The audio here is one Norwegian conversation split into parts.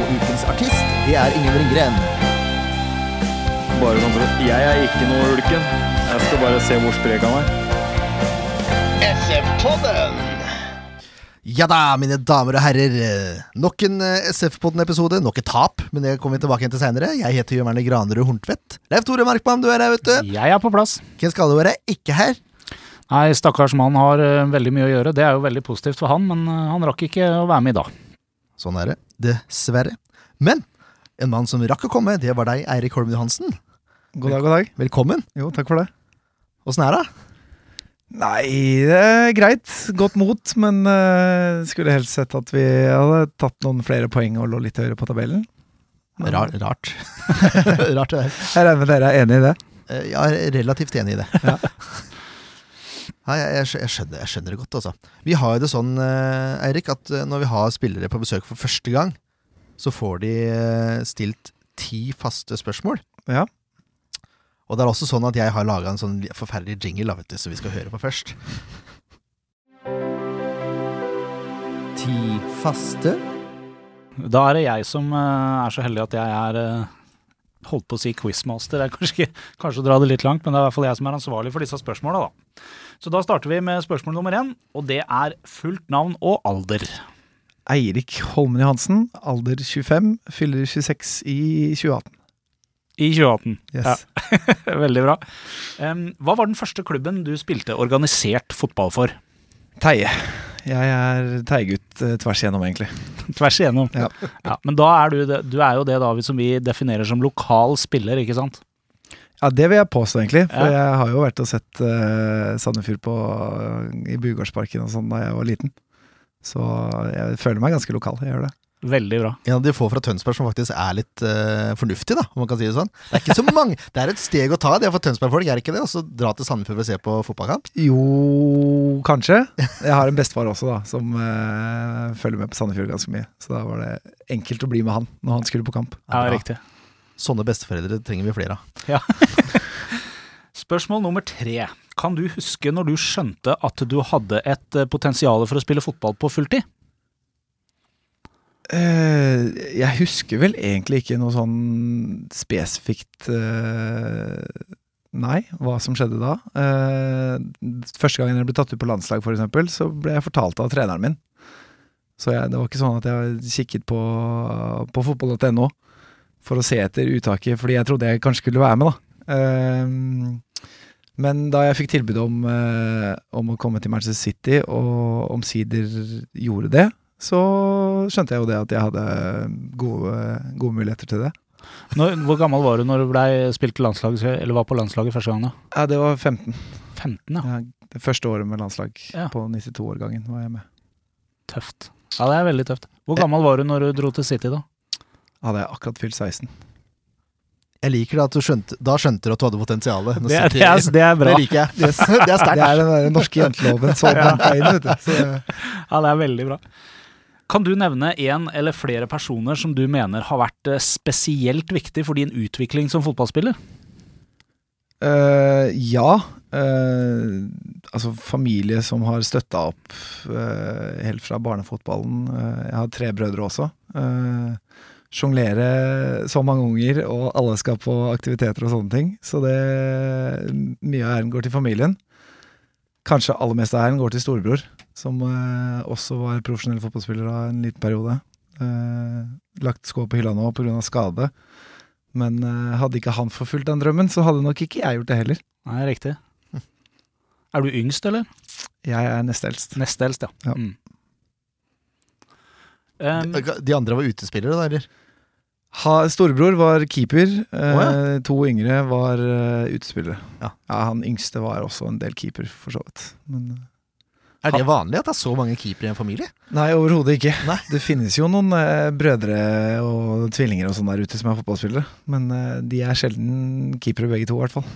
Og ukens artist, det er Ingen Ringgren. Bare sånn for at Jeg er ikke noe ulken. Jeg skal bare se hvor sprek han er. SF-podden! Ja da, mine damer og herrer. Nok en eh, SF-podden-episode. Nok et tap, men det kommer vi tilbake igjen til seinere. Jeg heter Jørn Erne Granerud Horntvedt. Leif Tore Markmann, du er her, vet du. Jeg er på plass. Ken du er ikke her. Nei, stakkars mann har eh, veldig mye å gjøre. Det er jo veldig positivt for han, men eh, han rakk ikke å være med i dag. Sånn er det. Dessverre. Men en mann som rakk å komme, det var deg, Eirik Holmen Johansen. God dag, god dag. Velkommen. Jo, takk for det. Åssen er det? Nei, det er greit. Godt mot, men uh, skulle helst sett at vi hadde tatt noen flere poeng og lå litt høyere på tabellen. Men Rar, rart. rart det der. Jeg regner med dere er enig i det. Ja, Jeg er relativt enig i det. Ja. Nei, jeg, jeg, jeg, skjønner, jeg skjønner det godt, altså. Vi har jo det sånn, eh, Eirik, at eh, når vi har spillere på besøk for første gang, så får de eh, stilt ti faste spørsmål. Ja. Og det er også sånn at jeg har laga en sånn forferdelig jingle vet du, som vi skal høre på først. Ti faste. Da er det jeg som er så heldig at jeg er holdt på å si quizmaster. Det er kanskje, kanskje å dra det litt langt, men det er i hvert fall jeg som er ansvarlig for disse spørsmåla, da. Så da starter vi med spørsmål nummer én, og det er fullt navn og alder. Eirik Holmen Johansen, alder 25, fyller 26 i 2018. I 2018. Yes. Veldig bra. Um, hva var den første klubben du spilte organisert fotball for? Teie. Jeg er teiegutt eh, tvers igjennom, egentlig. Tvers igjennom. Ja. Ja, men da er du, det, du er jo det da som vi definerer som lokal spiller, ikke sant? Ja, det vil jeg påstå, egentlig. For Ja. jeg har jo vært og sett uh, Sandefjord på, i Bugårdsparken og sånn da jeg var liten. Så jeg føler meg ganske lokal. Jeg gjør det. Veldig bra. En av de få fra Tønsberg som faktisk er litt uh, fornuftig, da, om man kan si det sånn. Det er ikke så mange, det er et steg å ta, det for Tønsberg-folk, er det ikke det? Og så dra til Sandefjord for å se på fotballkamp. Jo, kanskje. Jeg har en bestefar også, da, som uh, følger med på Sandefjord ganske mye. Så da var det enkelt å bli med han når han skulle på kamp. Ja, riktig. Sånne besteforeldre trenger vi flere av. Ja. Spørsmål nummer tre. Kan du huske når du skjønte at du hadde et eh, potensial for å spille fotball på fulltid? Eh, jeg husker vel egentlig ikke noe sånn spesifikt eh, Nei, hva som skjedde da. Eh, første gangen jeg ble tatt ut på landslag, for eksempel, så ble jeg fortalt av treneren min. Så jeg, det var ikke sånn at jeg kikket på, på fotball.no for å se etter uttaket, fordi jeg trodde jeg kanskje skulle være med, da. Eh, men da jeg fikk tilbud om, uh, om å komme til Manchester City, og omsider gjorde det, så skjønte jeg jo det at jeg hadde gode, gode muligheter til det. Når, hvor gammel var du når du ble spilt til landslag, eller var på landslaget første gang? da? Ja, det var 15. 15, ja. Ja, det første året med landslag Ja. på 92-årgangen var jeg med. Tøft. Ja, det er veldig tøft. Hvor gammel var du når du dro til City, da? Hadde jeg akkurat fylt 16. Jeg liker det at du skjønte, da skjønte du at du hadde potensialet. Det, er- det, er, det er bra. Det liker jeg. Det er sterkt. Det er den der norske jenteloven så banka inn, vet du. Så, Ja, det er veldig bra. Kan du nevne en eller flere personer som du mener har vært eh, spesielt viktig for din utvikling som fotballspiller? Uh, ja. Uh, altså familie som har støtta opp uh, helt fra barnefotballen. Jeg har tre brødre også. Uh, Sjonglere så mange unger, og alle skal på aktiviteter og sånne ting. Så det mye av æren går til familien. Kanskje aller mest av æren går til storebror, som eh, også var profesjonell fotballspiller av en liten periode. Eh, lagt skå på hylla nå pga. skade. Men eh, hadde ikke han forfulgt den drømmen, så hadde nok ikke jeg gjort det heller. Nei, riktig. Er du yngst, eller? Jeg er nest eldst. Nest eldst, ja. Ja. Mm. Um, De andre var utespillere, da, eller? Ha, storebror var keeper. Eh, Å, To yngre var uh, utespillere. Ja. Han yngste var også en del keeper, for så vidt. Men uh, Er det vanlig at det er så mange keepere i en familie? Nei, overhodet ikke. Nei. Det finnes jo noen uh, brødre og tvillinger og sånn der ute som er fotballspillere, men de er sjelden keepere begge to, i hvert fall.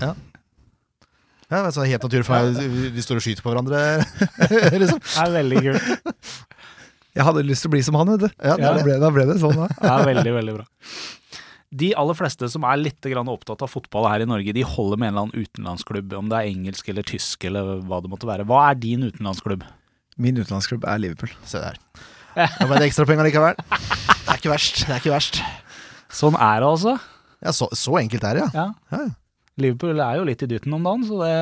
Ja, altså, det er helt naturlig for meg. Vi- Vi står og skyter på hverandre, liksom. Det er veldig kult. Jeg hadde lyst til å bli som han, vet du. Ja, Da ja. ble, da ble det sånn, da. Det er veldig, veldig bra. De aller fleste som er litt opptatt av fotball her i Norge, de holder med en eller annen utenlandsklubb, om det er engelsk eller tysk eller hva det måtte være. Hva er din utenlandsklubb? Min utenlandsklubb er Liverpool. Se der. Nå ble det ekstrapoeng allikevel. Det er ikke verst. Det er ikke verst. Sånn er det altså. Ja, så, så enkelt er det, ja. Ja. Ja, ja. Liverpool er jo litt i dytten om dagen, så det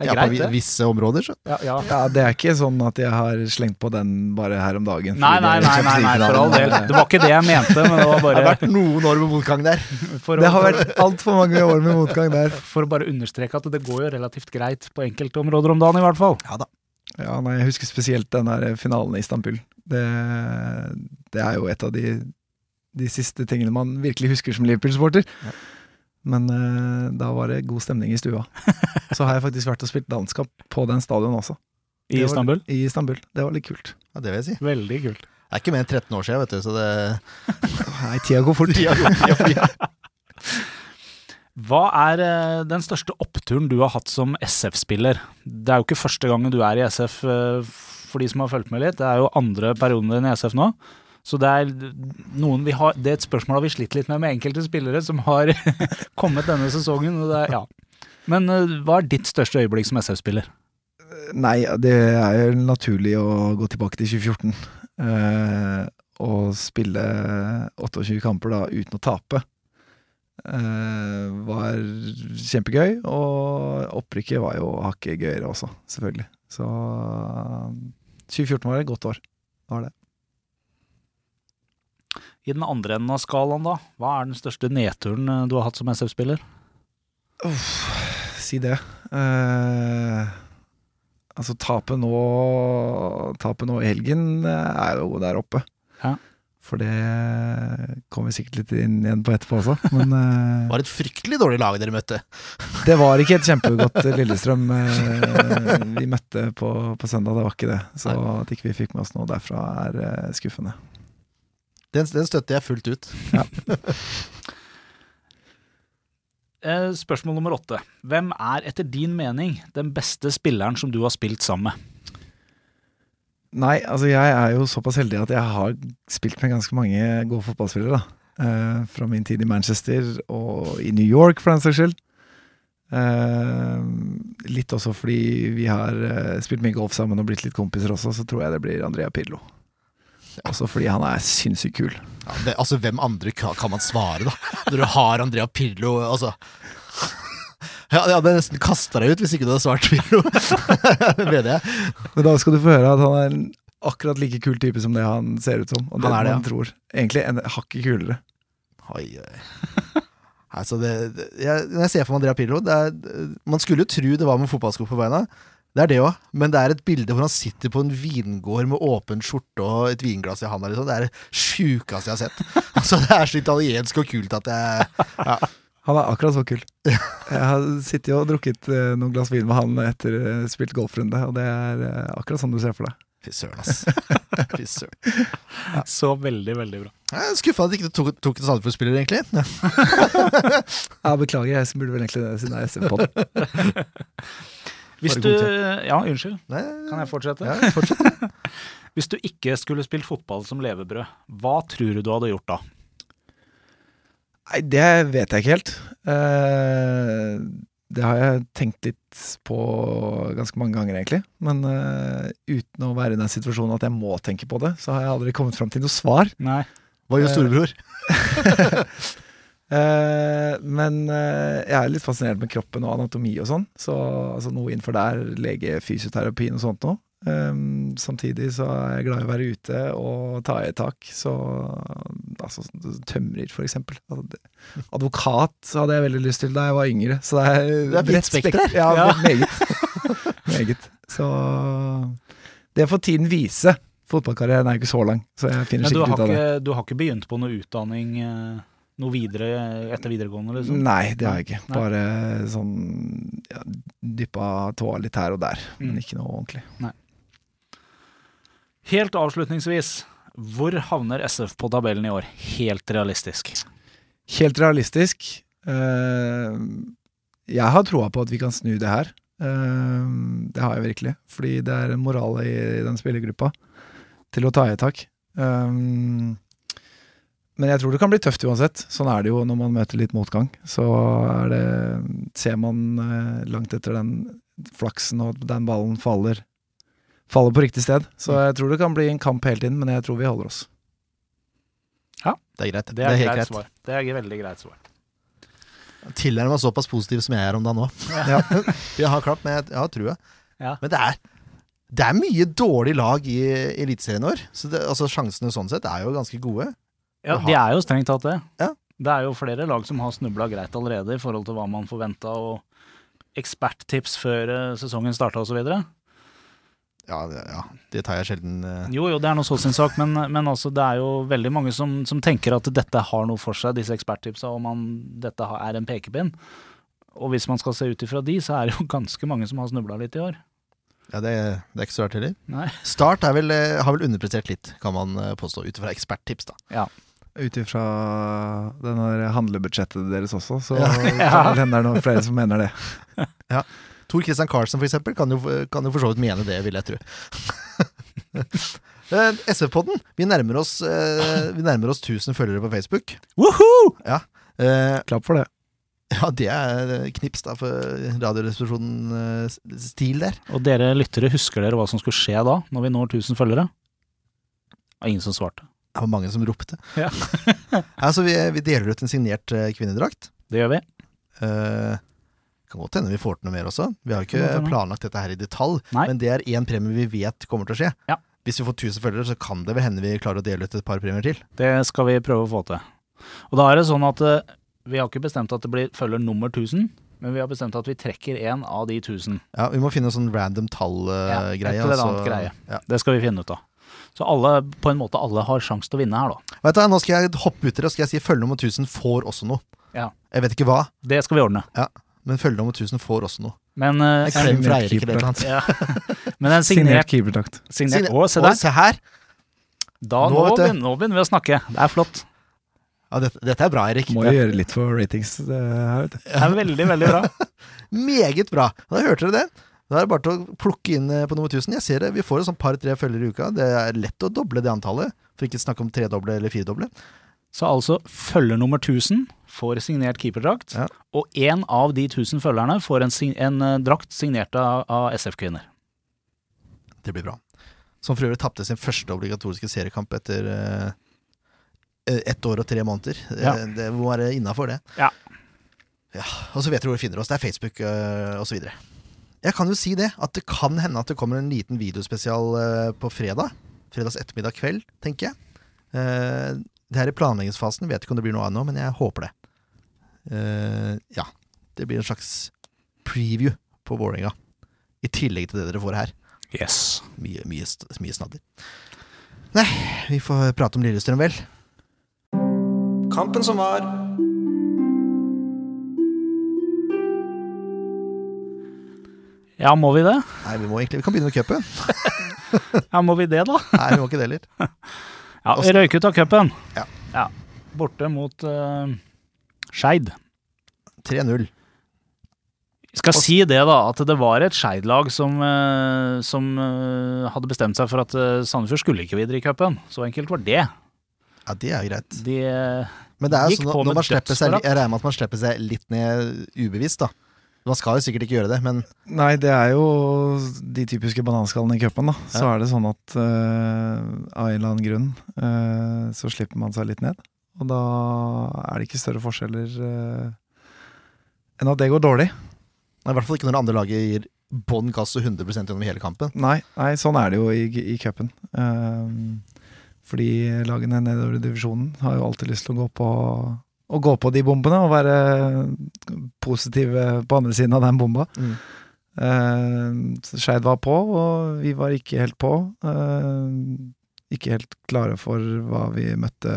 er ja på greit, på visse områder, så. Ja, ja. Ja, Det er ikke sånn at jeg har slengt på den bare her om dagen. Nei, nei, er nei, nei, nei, for all del. Det var ikke det jeg mente, men det var Det har vært noen år med motgang der. for Det har vært altfor mange år med motgang der. for å bare understreke at det går jo relativt greit på enkelte områder om dagen, i hvert fall. Ja da. Ja, nei, Jeg husker spesielt den der finalen i Istanbul. Det, det er jo et av de, de siste tingene man virkelig husker som Liverpool-supporter. Ja. Men eh, da var det god stemning i stua. Så har jeg faktisk vært og spilt landskamp på den stadion også. I var- Istanbul. I Istanbul. Det var litt kult. Ja, det vil jeg si. Veldig kult. Det er ikke mer enn 13 år siden, vet du, så det Nei, tida går fort. Hva er eh, den største oppturen du har hatt som SF-spiller? Det er jo ikke første gangen du er i SF, eh, for de som har fulgt med litt. Det er jo andre perioden din i SF nå. Så det er har Det er et spørsmål har vi slitt litt med med enkelte spillere som har kommet denne sesongen. Er- ja. Men eh, hva er ditt største øyeblikk som SF-spiller? Nei, det er jo naturlig å gå tilbake til 2014. Eh, og spille 28 kamper da uten å tape. Eh, var kjempegøy, og opprykket var jo hakket gøyere også, selvfølgelig. Så 2014 var et godt år. Var det. I den andre enden av skalaen, da? Hva er den største nedturen eh, du har hatt som SF-spiller? Si det. Uh, altså, tapet nå Tapet nå i helgen eh, er jo der oppe. Ja. For det kommer vi sikkert litt inn igjen på etterpå også. Men det var et fryktelig dårlig lag dere møtte. det var ikke et kjempegodt Lillestrøm vi møtte på, på søndag. Det var ikke det. Så at ikke vi fikk med oss noe derfra, er skuffende. Den, den støtter jeg fullt ut. Ja. Spørsmål nummer åtte. Hvem er etter din mening den beste spilleren som du har spilt sammen med? Nei, altså jeg er jo såpass heldig at jeg har spilt med ganske mange gode fotballspillere. da. Eh, fra min tid i Manchester og i New York, for den saks skyld. Eh, litt også fordi vi har eh, spilt mye golf sammen og blitt litt kompiser også, så tror jeg det blir Andrea Pirlo. Også fordi han er sinnssykt kul. Ja, det, altså, hvem andre kan, man svare, da? Når du har Andrea Pirlo, altså ja, Jeg hadde nesten kasta deg ut hvis ikke du hadde svart Pirlo. Det mener jeg. Men da skal du få høre at han er en akkurat like kul type som det han ser ut som. Og det Han er det, man tror. Egentlig en hakket kulere. Oi, oi. Altså det, det, jeg, når jeg ser for meg Andrea Pirlo det er, Man skulle jo tro det var med fotballsko på beina. Det er det òg, men det er et bilde hvor han sitter på en vingård med åpen skjorte og et vinglass i handa. Liksom. Det er det sjukeste jeg har sett. Altså, det er så italiensk og kult at jeg ja. Han er akkurat så kul. Jeg har sittet og drukket eh, noen glass vin med han etter uh, spilt golfrunde, og det er eh, akkurat sånn du ser for deg. Fy søren, ass. Fy søren. Så veldig, veldig bra. Jeg er skuffa at ikke du tok, tok en Sandefjord-spiller, egentlig. Ja. Ja, beklager, jeg burde vel egentlig det siden jeg er SV på det. Hvis du. Ja, unnskyld. Nei, Kan jeg fortsette? Ja, fortsett. Hvis du ikke skulle spilt fotball som levebrød, hva tror du du hadde gjort da? Nei, det vet jeg ikke helt. Uh, det har jeg tenkt litt på ganske mange ganger, egentlig. Men uh, uten å være i den situasjonen at jeg må tenke på det, så har jeg aldri kommet fram til noe svar. Nei. Hva gjør storebror? Eh, men eh, jeg er litt fascinert med kroppen og anatomi og sånn. Så altså, noe innenfor der, lege, fysioterapi og sånt noe. Um, samtidig så er jeg glad i å være ute og ta i tak. Så altså tømrer, for eksempel. Altså, advokat hadde jeg veldig lyst til da jeg var yngre. Så det er, Det er bredt spekter. Ja, Ja. meget. meget. Så det får tiden vise. Fotballkarrieren er jo ikke så lang, så jeg finner sikkert ut av det. ikke, du har ikke begynt på noe utdanning eh, noe videre etter videregående, liksom? Nei, det har jeg ikke. Nei. Bare sånn ja, dyppa tåa litt her og der, Mm. men ikke noe ordentlig. Helt avslutningsvis, hvor havner SF på tabellen i år? Helt realistisk. Helt realistisk. eh, jeg har troa på at vi kan snu det her. Eh, det har jeg virkelig. Fordi det er en moral i den spillergruppa til å ta i et tak. Eh, men jeg tror det kan bli tøft uansett. Sånn er det jo når man møter litt motgang. Så er det, ser man eh, langt etter den flaksen og at den ballen faller, faller på riktig sted. Så jeg tror det kan bli en kamp hele tiden, men jeg tror vi holder oss. Ja, Det er greit. Det er, helt greit greit. svar. Det er veldig greit svar. Tilnærma såpass positiv som jeg er om deg nå. Ja. Jeg har klart, men jeg, jeg har trua. Ja. Men det er, det er mye dårlig lag i Eliteserien i år. Så det, altså, sjansene sånn sett er jo ganske gode. Ja, de er jo strengt tatt det. Ja. Det er jo flere lag som har snubla greit allerede i forhold til hva man forventa, og eksperttips før eh, sesongen starta osv. Ja, det- ja, det tar jeg sjelden uh... Jo, jo, det er noe så sin sak, men, men altså, det er jo veldig mange som, som tenker at dette har noe for seg, disse eksperttipsa, og man, dette er en pekepinn. Og hvis man skal se ut ifra de, så er det jo ganske mange som har snubla litt i år. Ja, det, det er ikke så rart heller. Start vel, eh, har vel underprestert litt, kan man påstå, ut ifra eksperttips, da. Ut ifra det handlebudsjettet deres også, så Ja. kan det noen flere som mener det. Tor Christian Carlsen, for eksempel, kan jo, kan jo for så vidt mene det, vil jeg tro. Eh, SF-podden, vi nærmer oss eh, Vi nærmer oss 1000 følgere på Facebook. Woohoo! Eh, Klapp for det. ja, det er knips, da, for Radioresepsjonens stil der. Og dere lyttere, husker dere hva som skulle skje da, når vi når 1000 følgere? Det var ingen som svarte. Det var mange som ropte. Ja. altså, vi, vi deler ut en signert eh, kvinnedrakt. Det gjør vi. Uh, kan godt hende vi får til noe mer også. Vi har jo ikke planlagt dette her i detalj, Nei. men det er én premie vi vet kommer til å skje. Ja. Hvis vi får 1000 følgere, så kan det vel hende vi klarer å dele ut et par premier til. Det skal vi prøve å få til. Og da er det sånn at eh, vi har ikke bestemt at det blir følger nummer 1000, men vi har bestemt at vi trekker en av de 1000. Ja, Vi må finne en sånn random Ja, tall-greie. et eller annet greie. Ja. Det skal vi finne ut av. Så alle, på en måte alle har sjanse til å vinne her, da. Vet du, Nå skal jeg hoppe ut dere og skal jeg si følge nummer 1000 får også noe. Ja. Jeg vet ikke hva, Det skal vi ordne. men følge nummer 1000 får også noe. Men, uh, en klem fra Eirik eller noe annet. ja. men en Signert signert, keeperdrakt. signert Signer- Å, se Å, se her! Da, Nå nå, begynner, nå begynner vi å snakke. Det er flott. Ja, dette, dette er bra, Erik. Må jo gjøre litt for ratings. Det her. Det er veldig, veldig bra. Meget bra. Da hørte dere det. Da er det bare til å plukke inn eh, på nummer 1000. Jeg ser det, Vi får et sånn par-tre følgere i uka. Det er lett å doble det antallet. For ikke å snakke om tredoble eller firedoble. Så altså følger nummer 1000 får signert keeperdrakt, Ja. og én av de 1000 følgerne får en, en eh, drakt signert av, av SF-kvinner. Det blir bra. Som for øvrig tapte sin første obligatoriske seriekamp etter uh, ett år og tre måneder. Ja. Det må være innafor, det. Ja. Ja, Og så vet du hvor du finner oss. Det er Facebook uh, osv. Jeg kan jo si det, at det kan hende at det kommer en liten videospesial eh, på fredag. Fredags ettermiddag kveld, tenker jeg. Eh, det her i planleggingsfasen. Vet ikke om det blir noe av nå, men jeg håper det. Eh, ja. Det blir en slags preview på Vålerenga. I tillegg til det dere får her. Yes. Mye, mye, mye snadder. Nei, vi får prate om Lillestrøm, vel. Kampen som var. Ja, må vi det? Nei, vi må egentlig Vi kan begynne med cupen. Ja, må vi det, da? Nei, vi må ikke det heller. Ja, vi røyk ut av cupen. Ja. Borte mot uh, Skeid. 3-0. Skal si det, da, at det var et Skeid-lag som, uh, som uh, hadde bestemt seg for at Sandefjord skulle ikke videre i cupen. Så enkelt var det. Ja, det er greit. De Men det er jo sånn at når man slipper seg, jeg regner med at man slipper seg litt ned ubevisst, da. Man skal jo sikkert ikke gjøre det, men Nei, det er jo de typiske bananskallene i cupen, da. Så er det sånn at uh, av en eller annen grunn uh, så slipper man seg litt ned. Og da er det ikke større forskjeller uh, enn at det går dårlig. i hvert fall ikke når det andre laget gir bånn gass og 100% gjennom hele kampen. Nei, nei, sånn er det jo i, i cupen. Fordi lagene nedover i divisjonen har jo alltid lyst til å gå på å gå på de bombene og være positive på andre siden av den bomba. Mm. Uh, Skeid var på, og vi var ikke helt på. Uh, ikke helt klare for hva vi møtte,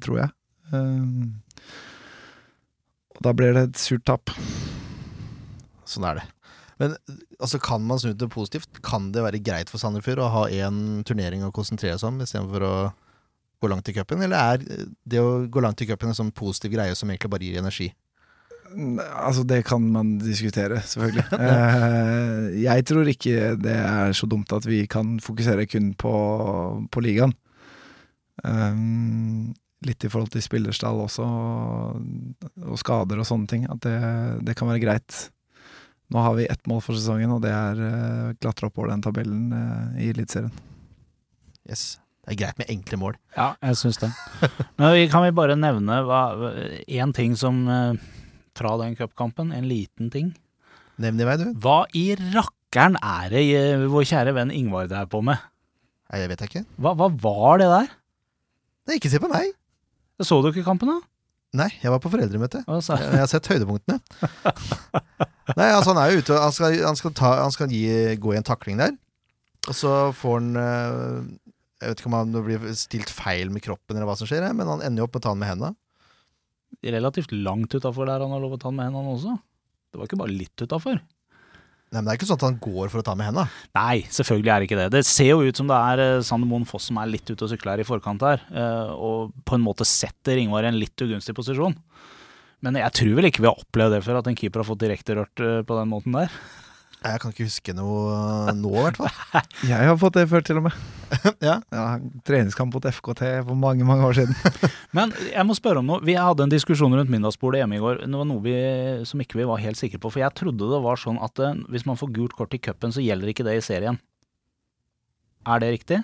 tror jeg. Uh, og da ble det et surt tap. Sånn er det. Men altså, kan man snu det positivt? Kan det være greit for Sandefjord å ha én turnering å konsentrere seg om, istedenfor å gå langt i cupen? Eller er det å gå langt i cupen en sånn positiv greie som egentlig bare gir energi? Altså, det kan man diskutere, selvfølgelig. Eh, jeg tror ikke det er så dumt at vi kan fokusere kun på, på ligaen. Um, litt i forhold til spillerstall også, og skader og sånne ting. At det, det kan være greit. Nå har vi ett mål for sesongen, og det er klatre oppover den tabellen eh, i Eliteserien. Yes. Det er greit med enkle mål. Ja, jeg syns det. Men vi, kan vi bare nevne én ting som eh, fra den cupkampen, en liten ting. Nevn i vei, du. Hva i rakkeren er det eh, vår kjære venn Ingvard er på med? Nei, jeg vet ikke. Hva, hva var det der? Nei, ikke se på meg! Så du ikke kampen, da? Nei, jeg var på foreldremøte. Jeg jeg har sett høydepunktene. Nei, altså han er jo ute Han skal, han skal, ta, han skal gi, gå i en takling der. Og så får han eh, Jeg vet ikke om han blir stilt feil med kroppen, eller hva som skjer, men han ender jo opp med å ta den med hendene. Relativt langt utafor der han har lov å ta den med hendene også. Det var ikke bare litt utafor. Nei, men det er ikke sånn at han går for å ta med henda. Nei, selvfølgelig er det ikke det. Det ser jo ut som det er eh, Sander Moen Foss som er litt ute og sykler her i forkant her, eh, og på en måte setter Ingvar i en litt ugunstig posisjon. Men jeg tror vel ikke vi har opplevd det før, at en keeper har fått direkterørt eh, på den måten der. Jeg kan ikke huske noe nå, i hvert fall. Jeg har fått det før, til og med. Ja. Treningskamp mot FKT for mange, mange år siden. Men jeg må spørre om noe. Vi hadde en diskusjon rundt middagsbordet hjemme i går. Det var noe vi, som ikke vi var helt sikre på. For jeg trodde det var sånn at eh, hvis man får gult kort i cupen, så gjelder ikke det i serien. Er det riktig?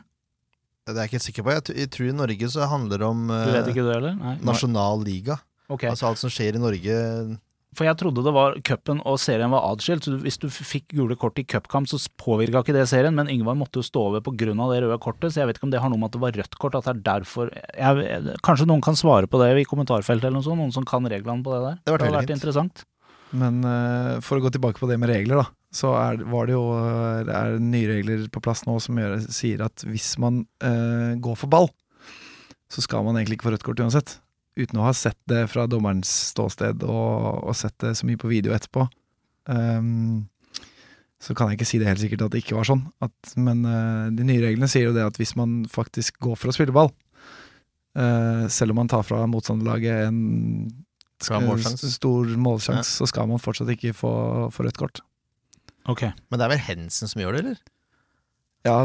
Det er jeg ikke helt sikker på. Jeg, t- jeg tror i Norge så handler det om Du eh, vet ikke det, eller? Nei. nasjonal liga. Okay. Altså alt som skjer i Norge For jeg trodde det var cupen og serien var adskilt. Så hvis du fikk gule kort i cupkamp, så påvirka ikke det serien. Men Yngvar måtte jo stå over pga. det røde kortet, så jeg vet ikke om det har noe med at det var rødt kort. At det er derfor jeg, Kanskje noen kan svare på det i kommentarfeltet eller noe sånt? Noen som kan reglene på det der? Det hadde vært hadde vært interessant. Men uh, for å gå tilbake på det med regler, da. Så er, var det jo eh, det er nye regler på plass nå som gjør, sier at hvis man uh, går for ball, så skal man egentlig ikke få rødt kort uansett. Uten å ha sett det fra dommerens ståsted og, og sett det så mye på video etterpå. um, så kan jeg ikke si det helt sikkert at det ikke var sånn. At, men uh, de nye reglene sier jo det at hvis man faktisk går for å spille ball, uh, selv om man tar fra motstanderlaget en Skal ha målsjanse. s- stor målsjanse, så skal man fortsatt ikke få, få rødt kort. Ok. Men det er vel Hensen som gjør det, eller? Ja,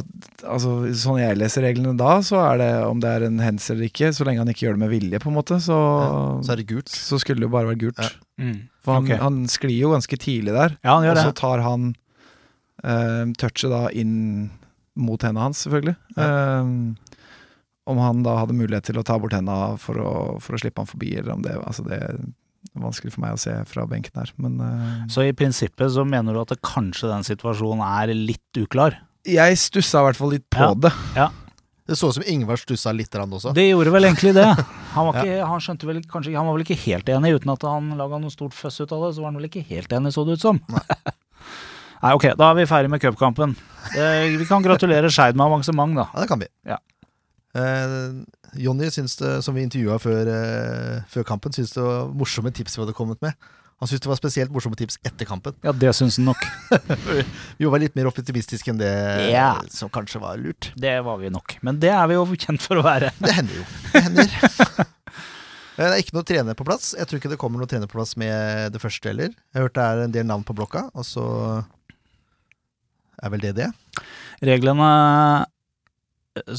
altså sånn jeg leser reglene da, så er det om det er en hens eller ikke, så lenge han ikke gjør det med vilje, på en måte, så, Så er det gult. så skulle det jo bare vært gult. Ja. Mm. For han, okay. han sklir jo ganske tidlig der, Ja, han og gjør så tar han eh, touchet da inn mot hendene hans, selvfølgelig. Eh, om han da hadde mulighet til å ta bort hendene for for å slippe han forbi, eller om det Altså, det vanskelig for meg å se fra benken her, men uh... Så i prinsippet så mener du at det kanskje den situasjonen er litt uklar? Jeg stussa i hvert fall litt på Ja. det. Det så ut som Ingvar stussa litt også. Det gjorde vel egentlig det. Han var, ikke, han skjønte vel kanskje Han var vel ikke helt enig, uten at han laga noe stort føss ut av det. Så var han vel ikke helt enig, så det ut som. Nei, ok, da er vi ferdig med cupkampen. Eh, Vi kan gratulere Skeid med avansement, da. Ja, det kan vi. Ja. Eh, Jonny syns det, som vi intervjua før, eh, før kampen, syns det var morsomme tips vi hadde kommet med. Han syntes det var spesielt morsomme tips etter kampen. Ja, det syns han nok. Vi var litt mer optimistiske enn det yeah. som kanskje var lurt. Det var vi nok. Men det er vi jo kjent for å være. Det hender jo. Det hender. Det er ikke noe trener på plass. Jeg tror ikke det kommer noe trener på plass med det første heller. Jeg har hørt det er en del navn på blokka, og så er vel det det. Reglene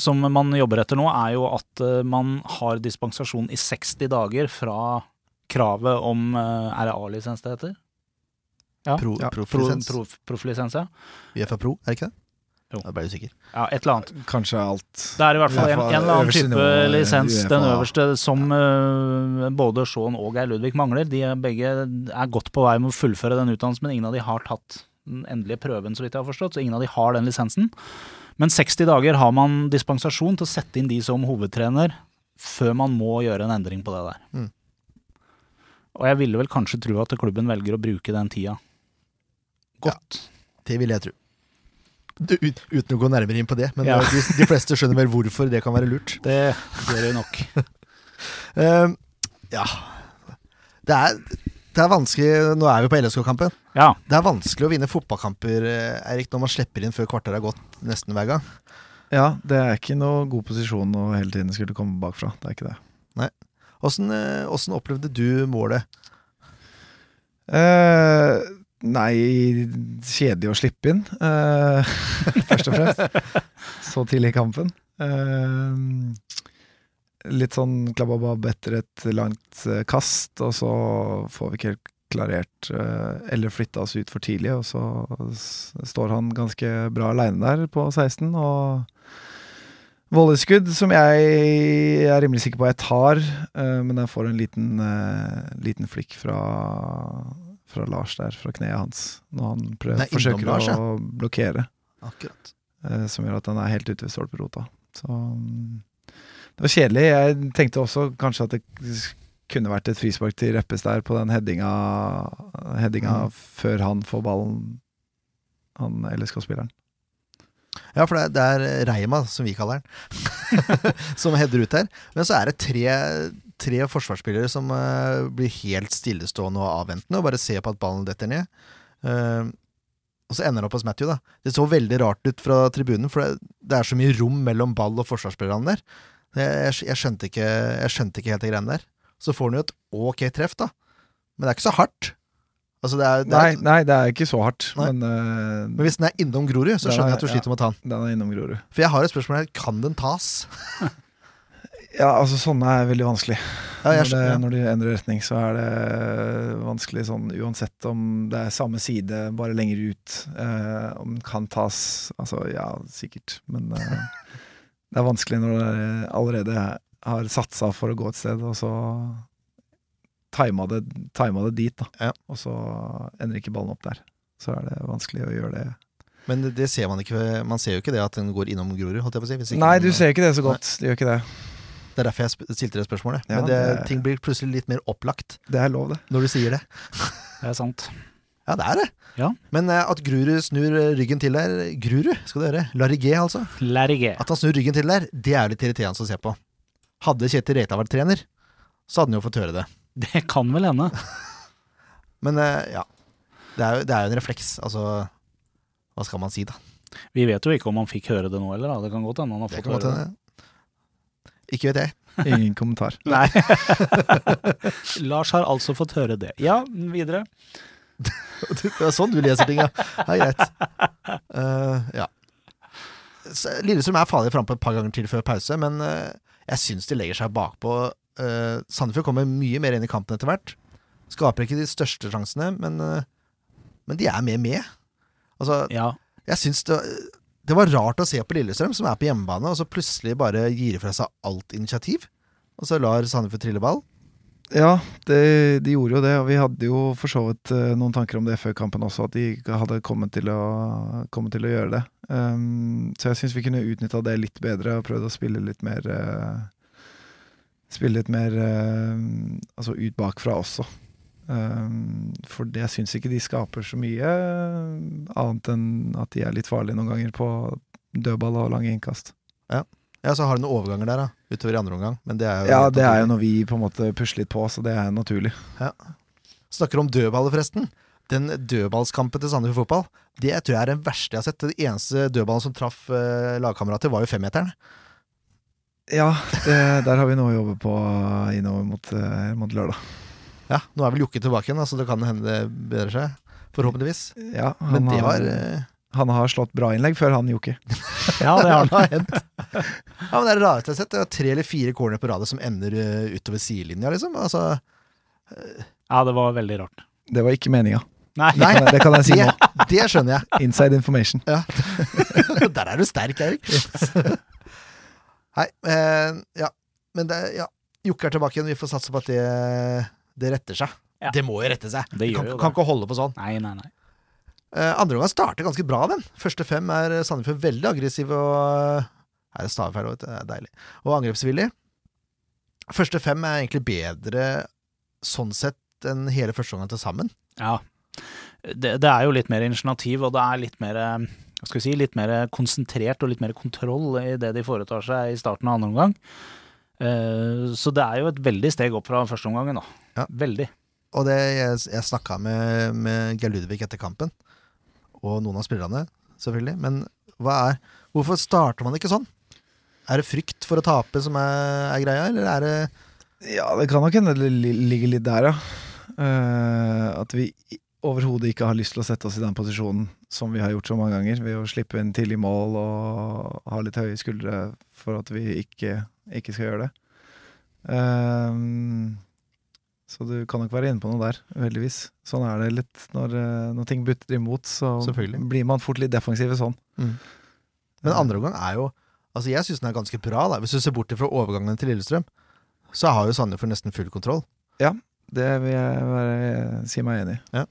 som man jobber etter nå, er jo at eh, man har dispensasjon i 60 dager fra kravet om eh, Er det A-lisens det heter? Ja. Pro, Ja, Pro, Profflisens. proff- prof, ja. UFA Pro, er det ikke det? Jo. Jeg ble usikker. ja. Et eller annet. Kanskje alt Det er i hvert fall en, en eller annen type lisens, UFA. den øverste, som uh, både Shaun og Geir Ludvig mangler. De er begge er godt på vei med å fullføre den utdannelsen, men ingen av de har tatt den endelige prøven, så vidt jeg har forstått. Så ingen av de har den lisensen. Men 60 dager har man dispensasjon til å sette inn de som hovedtrener, før man må gjøre en endring på det der. Mm. Og jeg ville vel kanskje tro at klubben velger å bruke den tida godt. Det vil jeg tro. Du, ut, uten å gå nærmere inn på det, men Ja. eh, de, de fleste skjønner vel hvorfor det kan være lurt. Det gjør det nok. Eh, ja Det er Det er vanskelig, Nå er vi på LSK-kampen. Ja, Det er vanskelig å vinne fotballkamper eh, Erik, når man slipper inn før kvarter er gått nesten hver gang. Ja, det er ikke noe god posisjon å hele tiden skulle komme bakfra. Det er ikke det. Nei. Åssen opplevde du målet? Uh, nei, kjedelig å slippe inn, uh, først og fremst. Så tidlig i kampen. Uh, litt sånn klabbabab etter et langt eh, kast, og så får vi ikke helt klarert eh, eller flytta oss ut for tidlig, og så står han ganske bra aleine der på 16, og Volleskudd som jeg er rimelig sikker på jeg tar, eh, men jeg får en liten, eh, liten flikk fra, fra Lars der, fra kneet hans, når han prøver, er forsøker Lars, ja. å blokkere, Akkurat. eh, som gjør at han er helt ute ved stolperota. Så mm, det var kjedelig. Jeg tenkte også kanskje at det kunne vært et frispark til Reppes der på den headinga, headinga Mm. før han får ballen, han LSK-spilleren. Ja, for det, er- det er Reima, som vi kaller den, som header ut her. Men så er det tre, tre forsvarsspillere som uh, blir helt stillestående og avventende og bare ser på at ballen detter ned. Uh, og så ender det opp hos Matthew, da. Det så veldig rart ut fra tribunen, for det, det er så mye rom mellom ball og forsvarsspillerne der. Jeg, jeg, jeg, skjønte ikke, jeg skjønte ikke helt de greiene der. Så får han jo et ok treff, da. Men det er ikke så hardt. Altså, det er, det Nei, er, nei, det er ikke så hardt, men, uh, men hvis den er innom Grorud, så skjønner er- jeg at du sliter med å ta den. den er innom Grorud. For jeg har et spørsmål her. Kan den tas? Ja, altså sånne er veldig vanskelig. Ja, når, det, ja. når de endrer retning, så er det vanskelig sånn uansett om det er samme side, bare lenger ut. Uh, om den kan tas Altså, ja, sikkert. Men uh, det er vanskelig når du allerede har satsa for å gå et sted, og så tima det, tima det dit, da. Ja. Og så ender ikke ballen opp der. Så er det vanskelig å gjøre det. Men det, det ser man ikke. Man ser jo ikke det at den går innom Grorud. Holdt jeg på å si, hvis ikke Nei, man- du ser ikke det så godt. Det gjør ikke det. Det er derfor jeg sp- stilte det spørsmålet. Ja, Men det, det- ting blir plutselig litt mer opplagt Det er lov, det. når du sier det. det er sant. Ja, det er det. Ja. Men eh, at Grurud snur ryggen til der Grurud, skal du høre. Larigé, altså. Larigé. At han snur ryggen til der, det er litt irriterende å se på. Hadde Kjetil Reita vært trener, så hadde han jo fått høre det. Det kan vel hende. Men eh, ja. Det er, jo, det er jo en refleks. Altså Hva skal man si, da? Vi vet jo ikke om han fikk høre det nå heller. Da. Det kan godt hende han har fått høre det. Ikke vet jeg. Ingen kommentar. Nei. Lars har altså fått høre det. Ja, videre. Det er sånn du leser ting, ja. ja greit. Uh, ja. Lillestrøm er farlig frampå et par ganger til før pause, men eh, jeg syns de legger seg bakpå. Uh, Sandefjord kommer mye mer inn i kampen etter hvert. Skaper ikke de største sjansene, men, uh, men de er mer med. Altså, Ja. jeg syns det, det var rart å se på Lillestrøm, som er på hjemmebane, og så plutselig bare gir fra seg alt initiativ. Og så lar Sandefjord trille ball. Ja, det, de gjorde jo det, og vi hadde jo for så vidt eh, noen tanker om det før kampen også, at de hadde kommet til å, kommet til å gjøre det. Um, så jeg syns vi kunne utnytta det litt bedre og prøvd å spille litt mer eh, Spille litt mer eh, altså ut bakfra også. Um, for det syns ikke de skaper så mye, eh, annet enn at de er litt farlige noen ganger på dødball og lange innkast. Ja, så har du noen overganger der, da, utover i andre omgang. Men det er jo Ja, det er jo noe når vi på en måte pusler litt på, så det er naturlig. Snakker om dødballer, forresten. Den dødballskampen til Sandefjord fotball, det tror jeg er den verste jeg har sett. Den eneste dødballen som traff eh, lagkamerater, var jo femmeteren. Ja, det, der har vi noe å jobbe på innover mot, eh, mot lørdag. Ja, nå er vel Jokke tilbake igjen, så så det kan hende det bedrer seg. Forhåpentligvis. Ja, han, Men det har, var eh, han har slått bra innlegg før han Jokke. ja, det har han. hendt. Ja, men det er det rareste jeg har sett. Det er tre eller fire corner på radet som ender eh, utover sidelinja, liksom. Altså, Ja, det var veldig rart. Det var ikke meninga. Nei. Det, kan jeg- det kan jeg si det, nå. det skjønner jeg. Inside information. Der er du sterk, Erik. Nei, eh, ja. Men det, ja. Jokke er tilbake igjen. Vi får satse på at det, det retter seg. Ja. Det må jo rette seg. Det kan, jo kan ikke holde på sånn. Nei, nei, nei. Eh, andre omgang starter ganske bra, den. Første fem er Sandefjord veldig aggressiv og Her er stavefeil, vet du. Det er deilig. Og angrepsvillig. Første fem er egentlig bedre sånn sett enn hele første omgang til sammen. Ja. Det, det er jo litt mer initiativ, og det er litt mer eh, skal vi si, litt mer konsentrert og litt mer kontroll i det de foretar seg i starten av andre omgang. Eh, så det er jo et veldig steg opp fra første omgangen, da. Ja. Veldig. og det, jeg, jeg snakka med, med Geir Ludvig etter kampen, og noen av spillerne, selvfølgelig. Men hva er, hvorfor starter man ikke sånn? Er det frykt for å tape som er, er greia, eller er det Ja, det kan nok hende det ligger litt der, ja. Uh, at vi overhodet ikke har lyst til å sette oss i den posisjonen som vi har gjort så mange ganger, ved å slippe inn tidlig mål og ha litt høye skuldre for at vi ikke, ikke skal gjøre det. Um, så du kan nok være inne på noe der, uheldigvis. Sånn er det litt når, eh, når ting butter imot, så blir man fort litt defensive sånn. Men andre omgang er jo Altså Jeg syns den er ganske bra. da Hvis du ser bort fra overgangen til Lillestrøm, så har jo Sandefjord nesten full kontroll. Ja, Det vil jeg være, si meg enig i.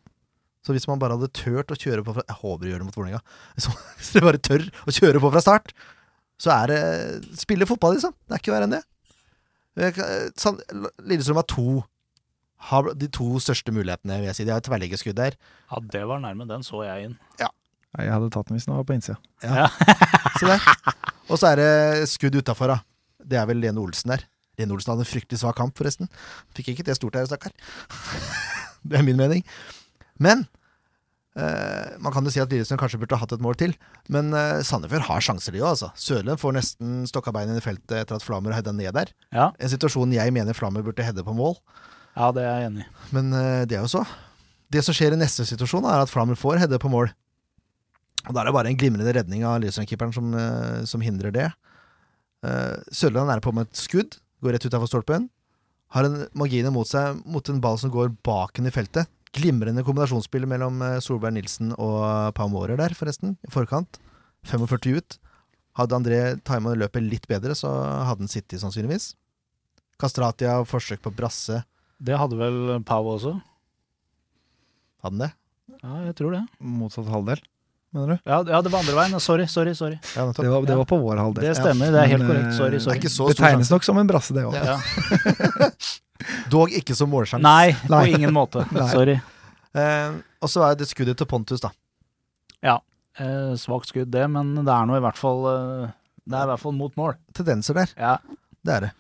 Så hvis man bare hadde turt å kjøre på fra Jeg håper de gjør det mot Vålerenga. Hvis dere bare tør å kjøre på fra start, så er det spille fotball, liksom. Det er ikke verre enn det. Sand- Lillestrøm har to har de to største mulighetene, vil jeg si. De har et tverrliggerskudd der. Ja, det var nærme. Den så jeg inn. Ja. Jeg hadde tatt den hvis den var på innsida. Se der. Og så er det skudd utafor, da. Det er vel Lene Olsen der. Lene Olsen hadde en fryktelig svak kamp, forresten. Fikk ikke det stort her, stakkar. det er min mening. Men Uh, man kan jo si at Lillestrøm kanskje burde hatt et mål til. Men uh, Sandefjord har sjanser, de òg, altså. Sørlund får nesten stokka beina i feltet etter at Flammer hedda ned der. Ja, En situasjon jeg mener Flammer burde hedde på mål. ja det er jeg enig i. Men uh, det er jo så. Det som skjer i neste situasjon, er at Flammer får hedde på mål. Og Da er det bare en glimrende redning av Lillestrøm-keeperen som, som hindrer det. Sørland er på med et skudd, går rett utafor stolpen. Har en marginer mot seg mot en ball som går baken i feltet. Glimrende kombinasjonsspill mellom eh, Solberg Nilsen og Pau Mårer der, forresten, i forkant. 45 ut. Hadde André tima løpet litt bedre, så hadde han sittet, sannsynligvis. Kastratia, forsøk på brasse. Det hadde vel Pau også? Hadde han det? Ja, jeg tror det. Motsatt halvdel, mener du? Ja, ja det var andre veien. Sorry, sorry. sorry. Ja. Det var, det var på vår halvdel. Det stemmer, det er helt korrekt. Sorry, sorry. Det er Det tegnes nok som en brasse, det òg. Ja. Ja. Dog ikke som målsjanse. Nei, på ingen måte. Sorry. Eh, og så er det skuddet til Pontus, da. Eh, svakt skudd, det, men det er nå i hvert fall eh, Det er i hvert fall mot mål. Tendenser der. Ja. Det er det.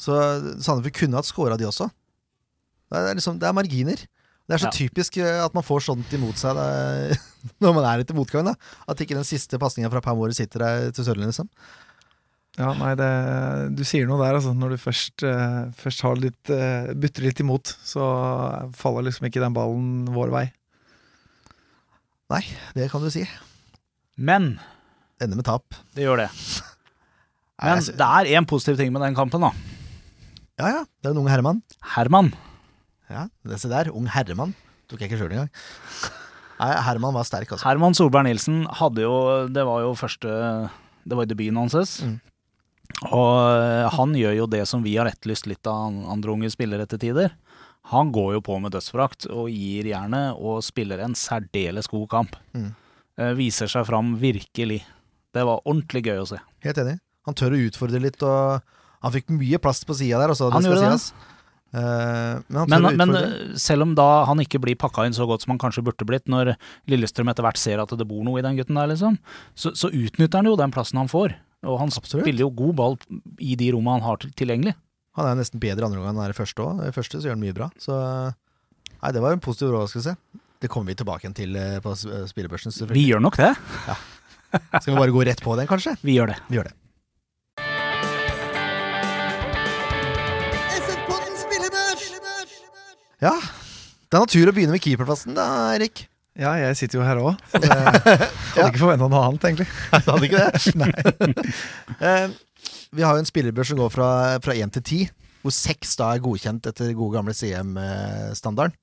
Så Sandefjord kunne hatt scora, de også. Det er, liksom, det er marginer. Det er så Ja. typisk eh, at man får sånt imot seg da, når man er litt i motgang. da At ikke den siste pasninga fra Per Åre sitter der til Sørlandet, liksom. Ja, nei, det, du sier noe der, altså. Når du først, eh, først har litt, eh, butter litt imot, så faller liksom ikke den ballen vår vei. Nei, det kan du si. Men Ender med tap. det gjør det. Nei, Men jeg det er én positiv ting med den kampen, da. ja ja, det er en ung herremann. Herman. Ja, det Se der, ung herremann. Tok jeg ikke sjøl engang. Nei, Herman var sterk, altså. Herman Solberg Nilsen hadde jo Det var jo første Det var debuten hans. Mm. Og eh, han gjør jo det som vi har etterlyst litt av andre unge spillere til tider. Han går jo på med dødsforakt og gir jernet og spiller en særdeles god kamp. Mm. Eh, viser seg fram virkelig. Det var ordentlig gøy å se. Helt enig. Han tør å utfordre litt, og han fikk mye plass på sida der. Også, Han gjorde det. sies. Eh, men Men, men selv om da han ikke blir pakka inn så godt som han kanskje burde blitt, når Lillestrøm etter hvert ser at det bor noe i den gutten der, liksom, så, så utnytter han jo den plassen han får. Og han Absolutt. spiller jo god ball i de rommene han har tilgjengelig. Han er nesten bedre andre gang enn han er i første òg. I første så gjør han mye bra. Så nei, det var en positiv overraskelse. Det kommer vi tilbake igjen til eh, på eh, spillebørsen. Vi gjør nok det. Skal vi bare gå rett på den, kanskje? Vi gjør det. Vi gjør det. Ja, det er natur å begynne med keeperplassen da, Erik. Ja, jeg sitter jo her òg, så det hadde ikke forventa noe annet, egentlig. Nei, hadde ikke det? Eh, vi har jo en spillerbørs som går fra, fra 1 til 10, hvor 6 da er godkjent etter gode gamle CM-standarden.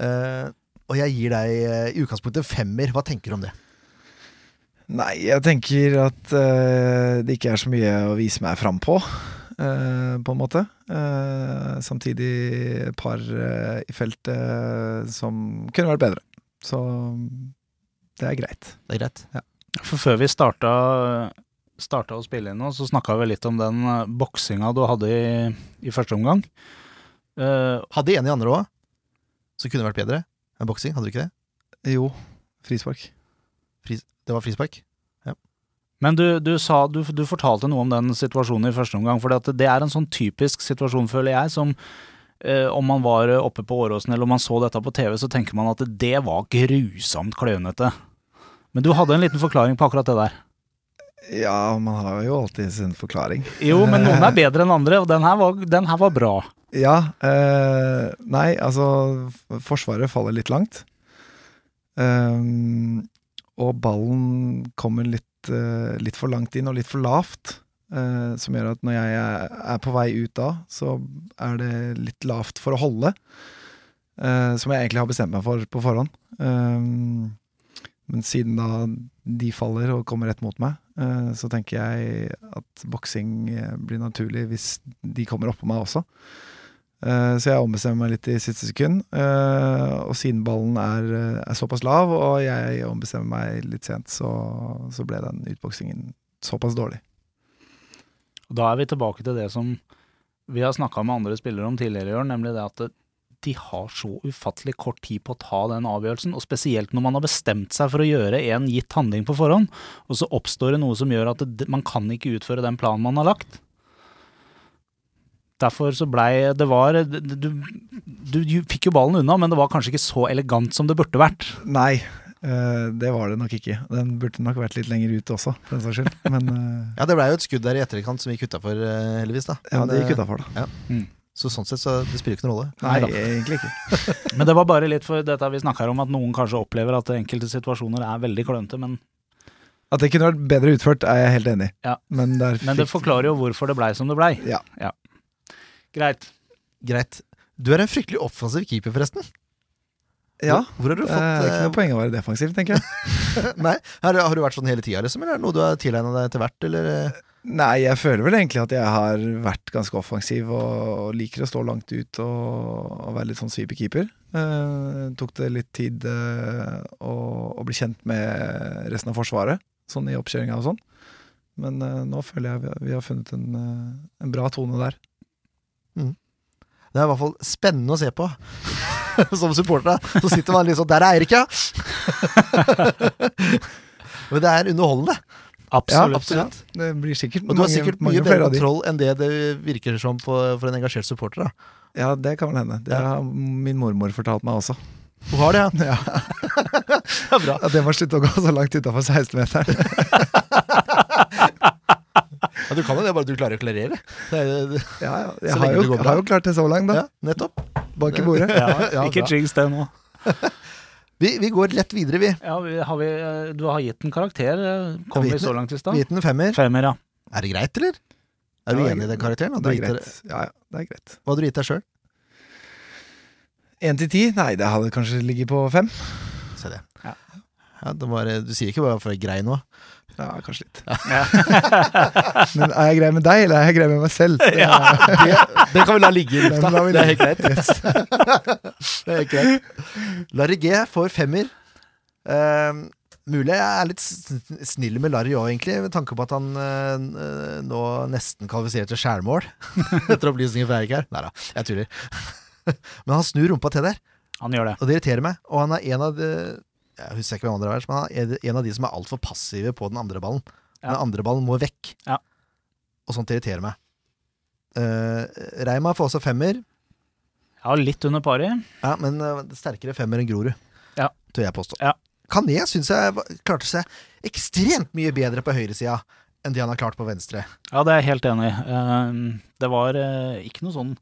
Eh, og jeg gir deg eh, i utgangspunktet femmer. Hva tenker du om det? Nei, jeg tenker at uh, det ikke er så mye å vise meg fram på, uh, på en måte. Uh, samtidig par i feltet som kunne vært bedre. Så det er greit. Det er greit. For før vi starta, starta å spille inn nå, så snakka vi litt om den eh, boksinga du hadde i, i første omgang. Uh, Hadde en i andre òg, som kunne vært bedre enn boksing. Hadde du ikke det? Jo, frispark. Fris, det var frispark. Men du, du sa, du, du fortalte noe om den situasjonen i første omgang. For det er en sånn typisk situasjon, føler jeg, som om man var oppe på Åråsen eller om man så dette på TV, så tenker man at det var grusomt klønete. Men du hadde en liten forklaring på akkurat det der. Ja, man har jo alltid sin forklaring. Jo, men noen er bedre enn andre, og den her var, den her var bra. Ja, eh, nei, altså Forsvaret faller litt langt. Ehm, og ballen kommer litt, eh, litt for langt inn og litt for lavt. Eh, som gjør at når jeg er, på vei ut da, så er det litt lavt for å holde. eh, som jeg egentlig har bestemt meg for på forhånd. Ehm, men siden da de faller og kommer rett mot meg, så tenker jeg at boksing blir naturlig hvis de kommer oppå meg også. Så jeg ombestemmer meg litt i siste sekund. Og siden ballen er, er såpass lav, og jeg ombestemmer meg litt sent, så, så ble den utboksingen såpass dårlig. Og Da er vi tilbake til det som vi har snakka med andre spillere om tidligere i år, nemlig det at de har så ufattelig kort tid på å ta den avgjørelsen, og spesielt når man har bestemt seg for å gjøre en gitt handling på forhånd, og så oppstår det noe som gjør at man kan ikke utføre den planen man har lagt. Derfor så blei det var du, du, du fikk jo ballen unna, men det var kanskje ikke så elegant som det burde vært. Nei, det var det nok ikke. Den burde nok vært litt lenger ut også, for den saks skyld. Men eh, Ja, det blei jo et skudd der i etterkant som gikk utafor, heldigvis. da ja, Men, det gikk eh, utafor, da. Så sånn sett så det spiller ikke noen rolle. Nei, Nei egentlig ikke. Men det var bare litt for dette vi snakker om, at noen kanskje opplever at enkelte situasjoner er veldig klønete, men At det kunne vært bedre utført, er jeg helt enig i. Ja. Men, der Men det forklarer jo hvorfor det blei som det blei. Ja. Greit. Greit. Du er en fryktelig offensiv keeper, forresten. Ja, Hvor, hvor har du fått er ikke eh, noe poeng å være defensiv, tenker jeg. Nei, har, har du vært sånn hele tida, liksom? Eller er det noe du har tilegna deg etter hvert, eller? eh? Nei, jeg føler vel egentlig at jeg har vært ganske offensiv og, og liker å stå langt ut og, og være litt sånn sweeper-keeper. Eh, tok det litt tid eh, å, å bli kjent med resten av Forsvaret, sånn i oppkjøringa og sånn. Men eh, nå føler jeg vi har, vi har funnet en, eh, en bra tone der. Det er i hvert fall spennende å se på. Som supporter, da. Så sitter man litt sånn Der er Eirik, ja! Men det er underholdende. Absolutt. absolutt. Det blir sikkert Og du har sikkert mange mye bedre kontroll enn det det virker som på, for en engasjert supporter. da Ja, det kan vel hende. Det har min mormor fortalt meg også. Hun har det, ja? Ja. At det må slutte å gå så langt utafor 16-meteren. Ja du kan jo det, bare du klarer å klarere. Det er, det, Ja, ja. Jeg har jo, har jo klart det så langt, da. ja, nettopp. Bak i bordet. Ja, ikke jinx det nå. Vi, vi går lett videre, vi. Ja, vi, har vi, eh, du har gitt en karakter. eh, Kom vi så langt i stad? Vi gitt en femmer. Femmer, ja. Er det greit, eller? Er du Ja, enig i den karakteren? Det er greit. Ja, ja, det er greit. Hva hadde du gitt deg sjøl? Én til ti? Nei, det hadde kanskje ligget på fem. Se det. Ja. Ja, det var, du sier ikke bare for grei nå? Ja, kanskje litt. Men er jeg grei med deg, eller er jeg grei med meg selv? Det, det kan vi la ligge i lufta. Det er helt greit. det er helt greit. Larry G får femmer. Uh, mulig jeg er litt snill med Larry òg, egentlig, med tanke på at han uh, nå nesten kvalifiserer til skjærmål. Etter opplysninger fra Erik her. Nei da, jeg tuller. Men han snur rumpa til der, Han gjør det. og det irriterer meg. Og han er en av de Jeg husker ikke hvem andre er, men han er en av de som er altfor passive på den andre ballen. Den andre ballen må vekk. Ja. Og sånt irriterer meg. Uh, Reima får også femmer. Ja, litt under paret. Ja, men uh, sterkere femmer enn Grorud, Ja. tør jeg påstå. Ja. Kané syns jeg klarte seg ekstremt mye bedre på høyresida enn det han har klart på venstre. Ja, det er jeg helt enig i. Uh, Det var uh, ikke noe sånn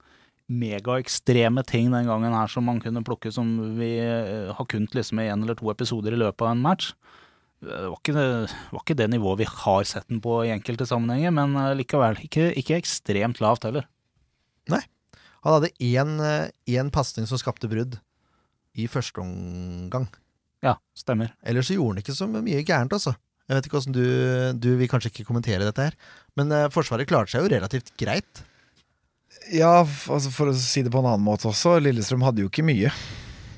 megaekstreme ting den gangen her som man kunne plukke som vi eh, har kunnet liksom i en eller to episoder i løpet av en match. Det var ikke det, var ikke det nivået vi har sett den på i enkelte sammenhenger, men eh, likevel ikke, ikke ekstremt lavt heller. Nei. Han hadde én, eh, én pasning som skapte brudd i første omgang. Ja, stemmer. Ellers så gjorde han ikke så mye gærent, altså. Jeg vet ikke hvordan du Du vil kanskje ikke kommentere dette her, men eh, Forsvaret klarte seg jo relativt greit. Ja, altså for å si det på en annen måte også, Lillestrøm hadde jo ikke mye.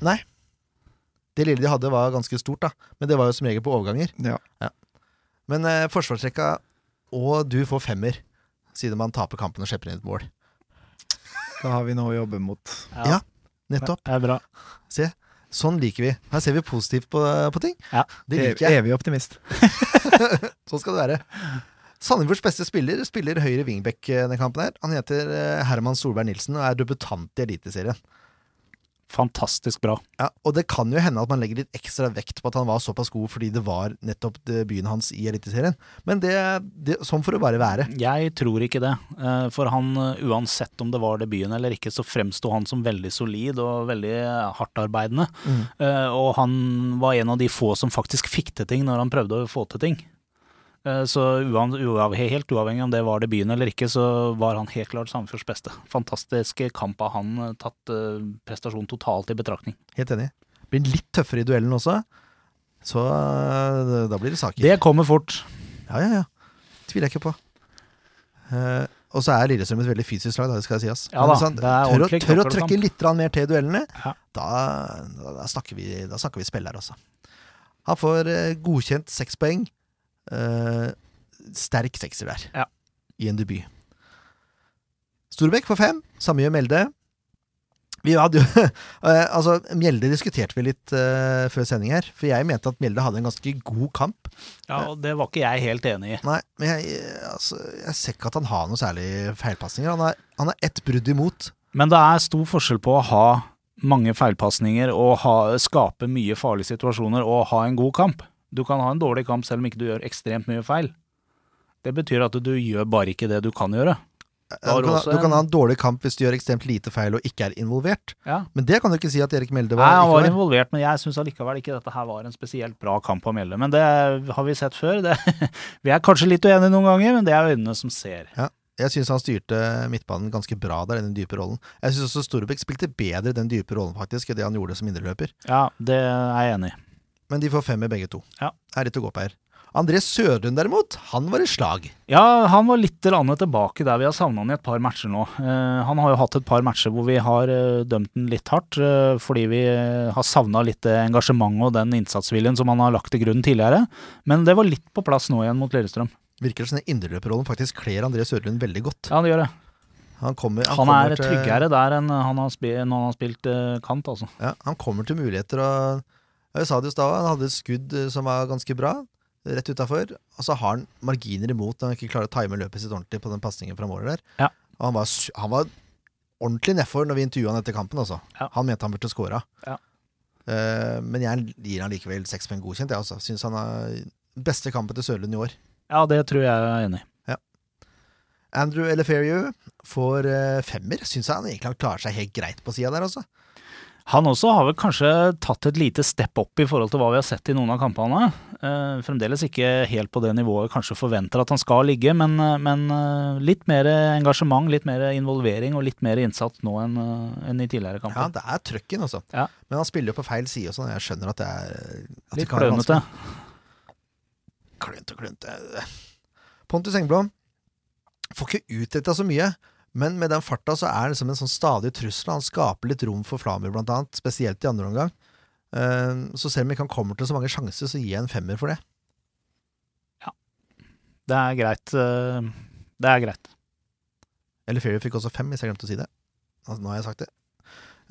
Nei. Det lille de hadde, var ganske stort, da, men det var jo som regel på overganger. Ja. Men eh, forsvarsrekka, og du får femmer, siden man taper kampen og slipper inn et mål. Da har vi noe å jobbe mot. Ja. Nettopp. Det er bra. Se. Sånn liker vi. Her ser vi positivt på, på ting. Ja. Det liker jeg. Evig optimist. Sånn skal det være. Sandefjords beste spiller spiller høyre wingback eh, denne kampen. her Han heter eh, Herman Solberg Nilsen og er debutant i Eliteserien. Fantastisk bra. Ja, og det kan jo hende at man legger litt ekstra vekt på at han var såpass god fordi det var nettopp byen hans i Eliteserien. Men det, det, sånn får det bare være. Jeg tror ikke det. Eh, For han, uansett om det var debuten eller ikke, så fremsto han som veldig solid og veldig hardtarbeidende. Mm. Og han var en av de få som faktisk fikk til ting når han prøvde å få til ting. Eh, Så helt uavhengig om det var debuten eller ikke, så var han helt klart Sandefjords beste. Fantastisk kamp av han, eh, tatt eh, prestasjon totalt i betraktning. Helt enig. Blir litt tøffere i duellen også, så da blir det saker. Det kommer fort. Ja, ja, ja. Tviler jeg ikke på. Uh, og så er Lillestrøm et veldig fysisk lag, det skal jeg si. ass. Ja da, sånn, det tør, å, tør å trekke litt mer til i duellene, Ja. da, da, snakker vi, da snakker vi spill her, altså. Han får godkjent seks poeng. Eh, sterk sekser der, Ja. i en debut. Storbekk får fem. Samme gjør Mjelde. Vi hadde jo eh, Altså, Mjelde diskuterte vi litt uh, før sending her, for jeg mente at Mjelde hadde en ganske god kamp. Ja, og det var ikke jeg helt enig i. Nei, men jeg, altså, jeg ser ikke at han har noe særlig feilpasninger. Han er, han har ett brudd imot. Men det er stor forskjell på å ha mange feilpasninger og ha, skape mye farlige situasjoner og ha en god kamp. Du kan ha en dårlig kamp selv om ikke du gjør ekstremt mye feil. Det betyr at du gjør bare ikke det du kan gjøre. Du kan, ha- du kan en- ha en dårlig kamp hvis du gjør ekstremt lite feil og ikke er involvert. Ja. Men det kan du ikke si at Erik Melde Nei, var. han ikke var var. involvert, men jeg syns allikevel ikke dette her var en spesielt bra kamp av Melde. Men det har vi sett før. Det, vi er kanskje litt uenige noen ganger, men det er øynene som ser. Jeg syns han styrte midtbanen ganske bra der, den dype rollen. Jeg syns også Storbekk spilte bedre den dype rollen faktisk enn det han gjorde som indreløper. Ja, det er jeg enig i. Men de får femmer begge to. Ja. Er litt å gå på her. André Sødlund derimot, han var i slag. Ja, han var litt tilbake der vi har savna han i et par matcher nå. Eh, han har jo hatt et par matcher hvor vi har eh, dømt han litt hardt, eh, fordi vi har savna litt det engasjementet og den innsatsviljen som han har lagt til grunn tidligere. Men det var litt på plass nå igjen mot Lillestrøm. Virker som den indreløperrollen faktisk kler André Sødlund veldig godt. Ja, det gjør det. Han, kommer, Han, kommer er til- tryggere der enn han har, spilt, når han har spilt kant, altså. Ja, han kommer til muligheter og Jeg sa det i stad, han hadde et skudd eh, som var ganske bra, rett utafor. Og så har han marginer imot når han ikke klarer å time løpet sitt ordentlig på den pasningen fra målet der. Ja. Og han var, han var ordentlig nedfor når vi intervjua han etter kampen, altså. Ja. Han mente han burde skåra. Ja. Uh, men jeg gir han likevel seks poeng godkjent, jeg, altså. Syns han er beste kampen til Sørlund i år. Ja, det tror jeg er enig i. Andrew Eleferiou får uh, femmer. Syns han egentlig han klarer seg helt greit på sida der, altså. Han også har vel kanskje tatt et lite step opp i forhold til hva vi har sett i noen av kampene. Eh, fremdeles ikke helt på det nivået kanskje forventer at han skal ligge, men, eh, men eh, litt mer engasjement, litt mer involvering og litt mer innsats nå enn enn i tidligere Ja, det er trøkken, altså. Ja. Men han spiller jo på feil side og sånn. Jeg skjønner at det er at litt klønete. Klønt Klønete, klønete. Pontus Engblom får ikke utdetta så mye, men med den farta så er det liksom en sånn stadig trussel. Han skaper litt rom for Flamur, blant annet, spesielt i andre omgang. Eh, Så selv om ikke han kommer til så mange sjanser, så gir jeg en femmer for det. Ja. Det er greit. eh, Det er greit. Eller Ferry fikk også fem, hvis jeg glemte å si det. Altså, nå har jeg sagt det.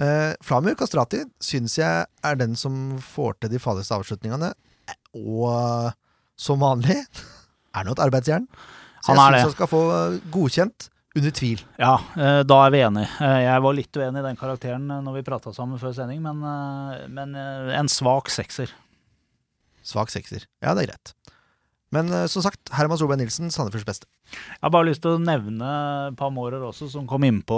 Eh, Flamur Kastrati syns jeg er den som får til de farligste avslutningene, og som vanlig er nå et arbeidsjern. Så Han jeg syns han skal få godkjent, under tvil. Ja, eh, da er vi enige. Eh, Jeg var litt uenig i den karakteren eh, når vi prata sammen før sending, men, men en svak sekser. Svak sekser. Ja, det er greit. Men som sagt, Herman Solberg Nilsen, Sandefjords beste. Jeg har bare lyst til å nevne et par mårer også, som kom innpå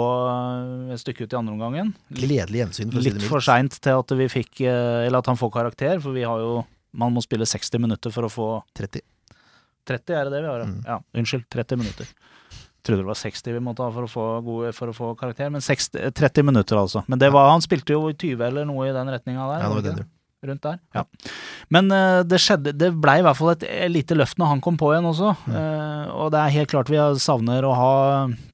et stykke ut i andre omgangen. Gledelig gjensyn, for Litt for seint til at vi fikk Eller at han får karakter, for vi har jo Man må spille 60 minutter for å få 30. 30, er det det vi har? Mm. Ja, unnskyld. 30 minutter. Trodde det var 60 vi måtte ha for å få, gode, for å få karakter, men 60, 30 minutter altså. Men det var, han spilte jo i 20 eller noe i den retninga der. Ja, det var det, du. Rundt der. Ja. Men uh, det skjedde Det blei i hvert fall et eh, lite løft når han kom på igjen også. Ja. Uh, og det er helt klart vi savner å ha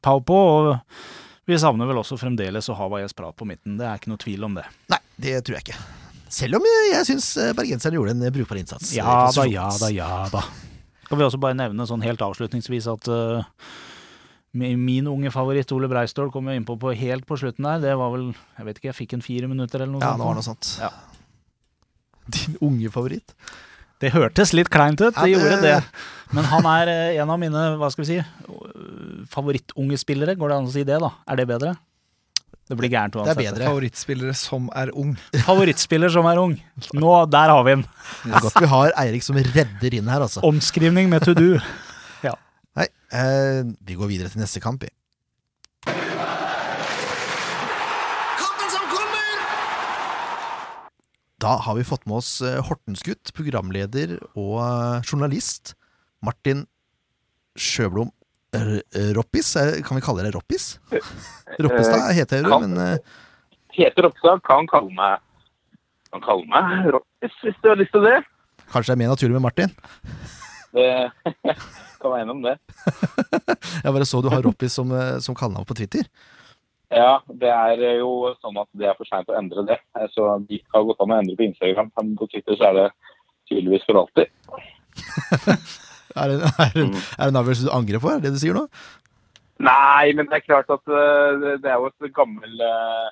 Pau på, og vi savner vel også fremdeles å ha Vajes Prat på midten. Det er ikke noe tvil om det. Nei, det tror jeg ikke. Selv om jeg, jeg syns bergenseren gjorde en brukbar innsats. eh, Ja da, ja da, ja da. Skal vi også bare nevne sånn helt avslutningsvis at eh, mi- min unge favoritt Ole Breistål kom jo innpå på helt på slutten der. Det var vel Jeg vet ikke, jeg fikk en fire minutter eller noe Ja, sånt. det var noe sånt. Ja. Din unge favoritt? Det hørtes litt kleint ut, det Ja, det- gjorde det. Men han er eh, en av mine, hva skal vi si, favorittunge spillere. Går det an å si det, da? Er det bedre? Det blir gærent Det er bedre. Favorittspillere som er ung. Favorittspiller som er ung. Nå, der har vi den. Det er godt vi har Eirik som redder inn her, altså. Omskrivning med to do. Eh, vi går videre til neste kamp, vi. Da har vi fått med oss Hortens Hortensgutt, programleder og eh, journalist, Martin Sjøblom R- Roppis. Eh, Kan vi kalle deg Roppis? Roppestad heter du, men eh, Heter Roppestad. kan kalle meg Kan kalle meg Roppis, hvis du har lyst til det. kanskje det er mer naturlig med Martin? Det kan være enig om det. Jeg bare så du har Roppis som, eh, som kallenavn på Twitter. Ja, det er jo sånn at det er for seint å endre det. Så det har gått an å endre på Instagram, men på Twitter så er det tydeligvis for alltid. Er det, er det, er det en avgjørelse du angrer på, er det det du sier nå? Nei, men det er klart at eh, det- er jo et gammel, eh,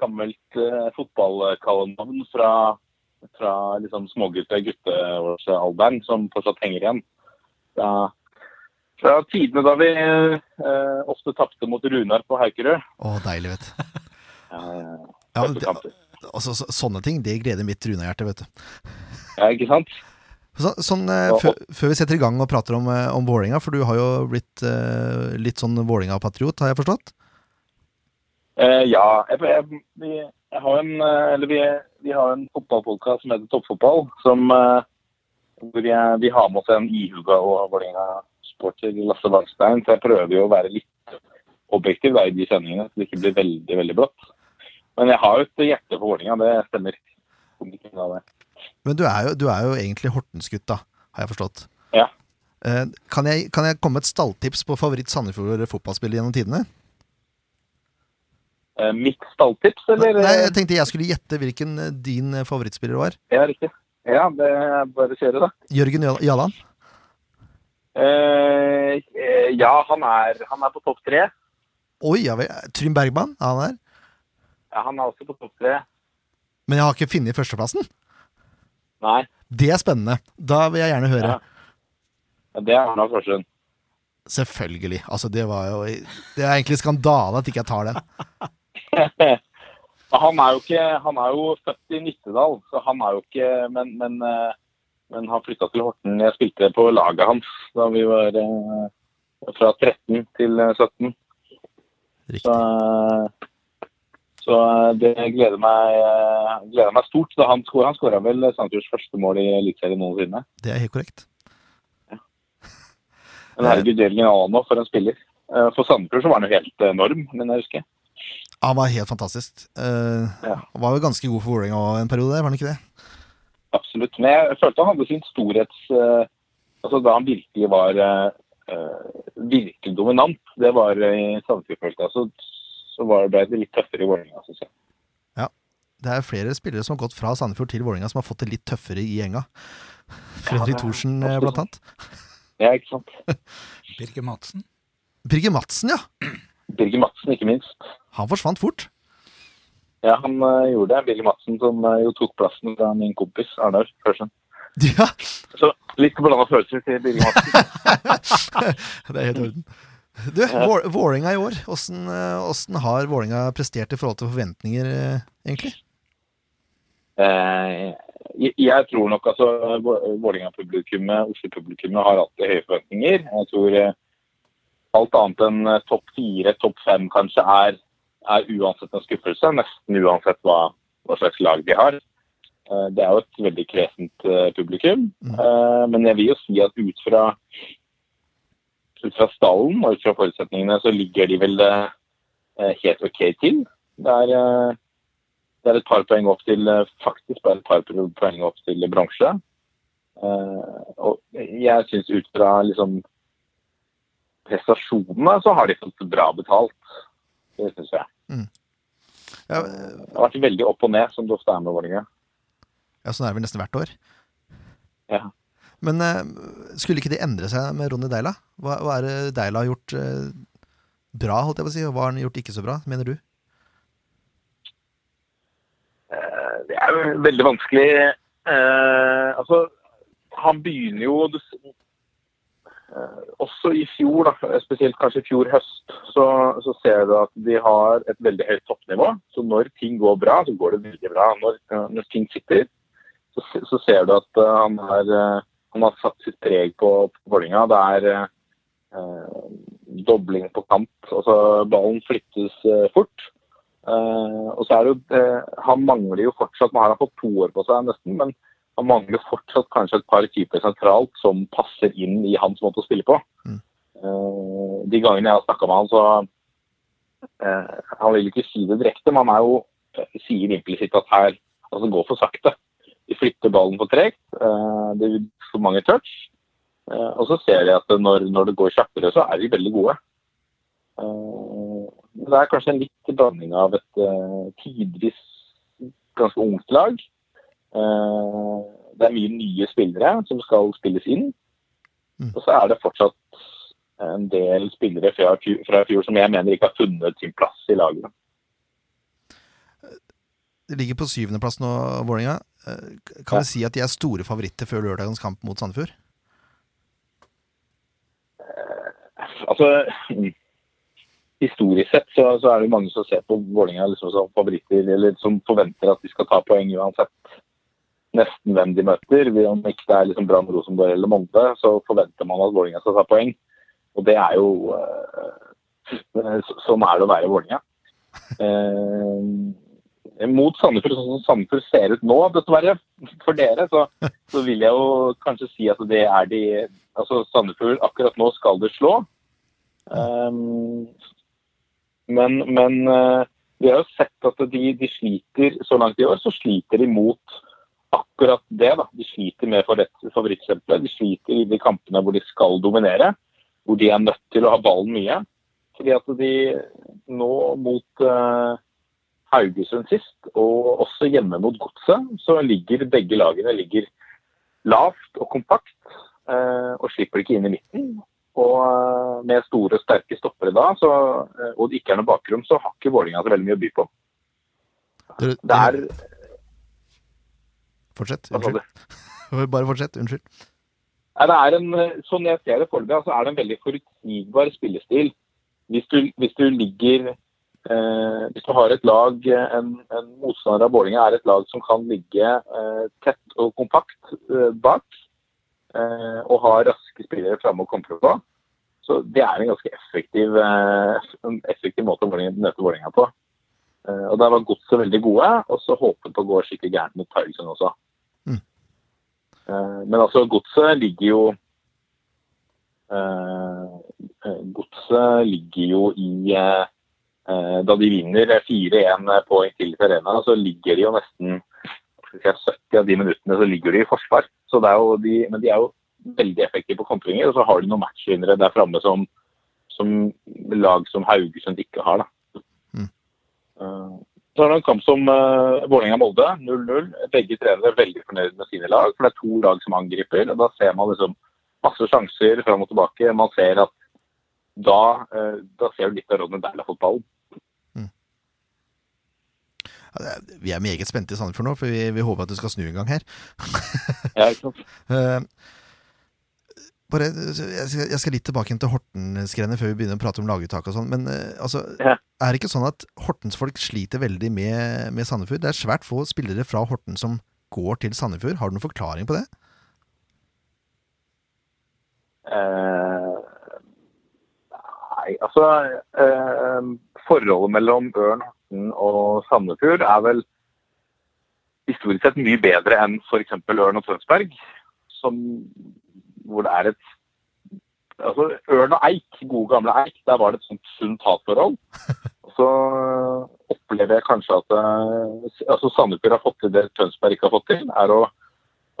gammelt uh, fotballkallenavn fra, fra liksom smågutte- gutteårsalderen som fortsatt henger igjen. Fra, fra tidene da vi eh, ofte tapte mot Runar på Haukerud. Å, deilig, vet du. Ja, det, altså, så, sånne ting, det gleder mitt Runa-hjerte, vet du. ja, ikke sant? Så, sånn, eh, før, før vi setter i gang og prater om, eh, om Vålinga, for du har jo blitt eh, litt sånn Vålinga-patriot, har jeg forstått? Eh, ja, jeg, jeg, jeg har en, eh, eller vi, vi har en fotballpodkast som heter Toppfotball, som, eh, hvor jeg, vi har med oss en ihuga og Vålerenga-sporter, Lasse Wangstein. Så jeg prøver jo å være litt objektiv da, i de sendingene, så det ikke blir veldig veldig blått. Men jeg har jo et hjerte for Vålerenga, det stemmer. Men du er jo, du er jo egentlig Hortensgutt, da, har jeg forstått. Ja. Eh, kan, jeg, kan jeg komme med et stalltips på favoritt Sandefjord fotballspiller gjennom tidene? Eh, mitt stalltips, eller? Nei, jeg tenkte jeg skulle gjette hvilken eh, din eh, favorittspiller var. Ja, riktig. Ja, det er bare å kjøre, da. Jørgen Jal- Jalland? Eh, eh, ja, han er, han er på topp tre. Oi, ja vel. Trym Bergman, er han der? Ja, han er også på topp tre. Men jeg har ikke funnet førsteplassen. Nei, Det er spennende. Da vil jeg gjerne høre. Ja. ja, det er Arna Forsund. Selvfølgelig. Altså, det var jo Det er egentlig skandale at ikke jeg tar den. han er jo ikke Han er jo født i Nittedal, så han er jo ikke Men, men, eh, men han flytta til Horten. Jeg spilte på laget hans da vi var eh, fra 13 til eh, 17. Riktig. Så, eh, så eh, det gleder meg, eh, gleder meg stort. Da han skåra han skåra vel Sandefjords første mål i Eliteserien noensinne. Det er helt korrekt. Men herregud, Jørgen Alano for en spiller. Eh, For Sandefjord så var han jo helt enorm, men jeg husker. Han var helt fantastisk. Uh, Ja. Han var jo ganske god for Vålerenga en periode, var han ikke det? Absolutt. Men jeg følte han hadde sin storhets... Uh, altså da han virkelig var eh, virkelig dominant, det var i Sandefjord, følte jeg. Så, så var det litt tøffere i Vålerenga, syns jeg. Det er flere spillere som har gått fra Sandefjord til Vålerenga som har fått det litt tøffere i gjenga. Fredrik det er Thorsen, blant annet. Ja, ikke sant. Birger Madsen. Birger Madsen, ja. Birger Madsen, ikke minst. Han forsvant fort. Ja, han uh, gjorde det. Billy Madsen som uh, jo tok plassen fra min kompis Arnar Førsen. Ja, Så litt blanda følelser til Billy Madsen. det er helt i orden. Du, Vålerenga i år. Åssen eh, åssen har Vålerenga prestert i forhold til forventninger, egentlig? Eh, jeg, jeg tror nok altså Vålerenga-publikummet, Oslo-publikummet, har alltid høye forventninger. Jeg tror eh, alt annet enn topp fire, topp fem kanskje er, er uansett en skuffelse. Nesten uansett hva, hva slags lag de har. Eh, det er jo et veldig kresent eh, publikum. Mm. Eh, men jeg vil jo si at ut fra, ut fra stallen og ut fra forutsetningene, så ligger de vel helt OK til. Det er det er et par poeng opp til faktisk bare et par poeng opp til bronse. Og jeg syns ut fra liksom prestasjonene så har de fått bra betalt. Det syns jeg. Ja, Det har vært veldig opp og ned, som det ofte er med Vålerenga. ja, Sånn er det vel nesten hvert år. Ja. Men eh, skulle ikke det endre seg med Ronny Deila? Hva, hva er det Deila har gjort eh, bra, holdt jeg på å si, og hva har han gjort ikke så bra, mener du? Eh, Det er jo veldig vanskelig. Eh, altså, han begynner jo eh, Også i fjor, da, spesielt kanskje i fjor høst, så, så ser du at de har et veldig høyt toppnivå. Så når ting går bra, så går det veldig bra. Når, eh, når ting sitter, så, så ser du at eh, han, er, eh, han har satt sitt preg på, på Vålerenga. Det er eh, eh, dobling på kant. Altså ballen flyttes eh, fort. Eh, og så er det jo eh, Han mangler jo fortsatt Nå har han fått to år på seg nesten, men han mangler fortsatt kanskje et par typer sentralt som passer inn i hans måte å spille på. Mm. Uh, de gangene jeg har snakka med han, så uh, Han vil ikke si det direkte, men han er jo uh, sier implisitt at her altså går for sakte. De flytter ballen for tregt. det er for mange touch. Og så ser jeg at når, når det går kjappere, så er de veldig gode. Det er kanskje en litt blanding av et tidvis ganske ungt lag. Eh, det er mye nye spillere som skal spilles inn. Mm. Og så er det fortsatt en del spillere fra, fra i fjor som jeg mener ikke har funnet sin plass i laget. De ligger på syvendeplass nå, Vålerenga. Eh, Kan vi si at de er store favoritter før lørdagens kamp mot Sandefjord? Altså, historisk sett så, så er det mange som ser på Vålerenga liksom som favoritter, eller som forventer at de skal ta poeng uansett nesten hvem de møter. Om ikke det er liksom Brann, Rosenborg eller Molde, så forventer man at Vålerenga skal ta poeng. Og det er jo eh, Sånn er det å være Vålerenga. Eh, mot Sandefjord, sånn som Sandefjord ser ut nå, dessverre, for dere, så, så vil jeg jo kanskje si at det er de Altså Sandefjord akkurat nå skal det slå. Um, men men uh, vi har jo sett at de, de sliter så langt i år, så sliter de mot akkurat det. da. De sliter med favoritt- favorittstempelet. De sliter i de kampene hvor de skal dominere, hvor de er nødt til å ha ballen mye. Fordi at de nå mot uh, Haugesund sist, og også hjemme mot Godset, så ligger begge lagene ligger lavt og kompakt, Uh, og slipper ikke inn i midten. Og uh, med store, sterke stoppere da, så, og det ikke er noe bakrom, så har ikke Vålerenga så veldig mye å by på. Det er Fortsett. Unnskyld. Bare fortsett. Unnskyld. Nei, det er en, eh, sånn jeg ser det foreløpig, så er det en veldig forutsigbar spillestil. Hvis du, hvis du ligger eh, Hvis du har et lag, eh, en, en motstander av Vålerenga er et lag som kan ligge eh, tett og kompakt eh, bak, eh, og har raske spillere framme og kontre på, så det er en ganske effektiv, en effektiv måte å møte Vålerenga på. Eh, og Der var Godset veldig gode, og så håpet på å gå skikkelig gærent mot Haugesund også. Eh, Men altså, Godset ligger jo eh, eh, Godset ligger jo i Da de vinner 4-1 på Intility Arena, så ligger de jo nesten hva skal jeg si, 70 av de minuttene så ligger de i forsvar. Så det er jo de, men de er jo veldig effektive på kontringer, og så har de noen matchvinnere der framme som, som lag som Haugesund ikke har. da. Mm. Så er det en kamp som uh, Vålerenga-Molde, 0-0. Begge trenere er veldig fornøyd med sine lag, for det er to lag som angriper. og Da ser man liksom masse sjanser fram og tilbake. Man ser at da, uh, da ser du litt av Ronny Dæhlie-fotballen. Ja, er- Vi er meget spente i Sandefjord nå, for vi, vi håper at det skal snu en gang her. Ja, ikke sant? Eh, bare, jeg, skal, jeg skal litt tilbake til Horten-skrennet før vi begynner å prate om laguttak og sånn. Men eh, altså, Ja. er det ikke sånn at Hortens-folk sliter veldig med, med Sandefjord? Det er svært få spillere fra Horten som går til Sandefjord. Har du noen forklaring på det? Uh, nei, altså uh, Forholdet mellom Ørn, Horten og Sandefjord er vel historisk sett mye bedre enn f.eks. Ørn og Tønsberg, som, hvor det er et altså Ørn og Eik, gode gamle Eik, der var det et sånt sunt hatforhold. Så opplever jeg kanskje at eh, altså Sandefjord har fått til det Tønsberg ikke har fått til, er å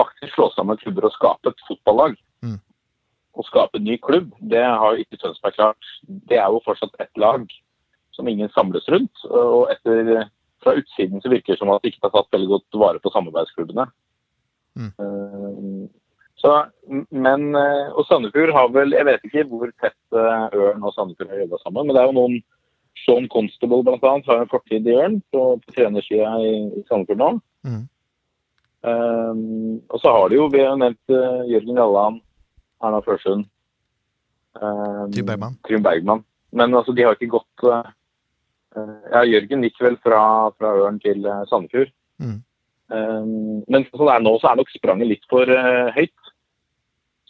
faktisk slå sammen klubber og skape et fotballag å skape en ny klubb, det har jo ikke Tønsberg klart. Det er jo fortsatt ett lag som ingen samles rundt. Og etter, fra utsiden så virker det som at de ikke har tatt veldig godt vare på samarbeidsklubbene. Mm. Eh, Så, men, eh, og Sandefjord har vel Jeg vet ikke hvor tett eh, Ørn og Sandefjord har jobba sammen, men det er jo noen Sean Constable bl.a. har en fortid i Ørn på, på trenersida i, i Sandefjord nå. Mm. Um, og så har de jo, vi har nevnt uh, Jørgen Galland, Erna Førsund. Um, Trym Bergman. Trym Bergman. Men altså, de har ikke gått eh, Ja, Jørgen gikk vel fra, fra Ørn til uh, Sandefjord. Mm. Um, men sånn det er nå, så er nok spranget litt for høyt.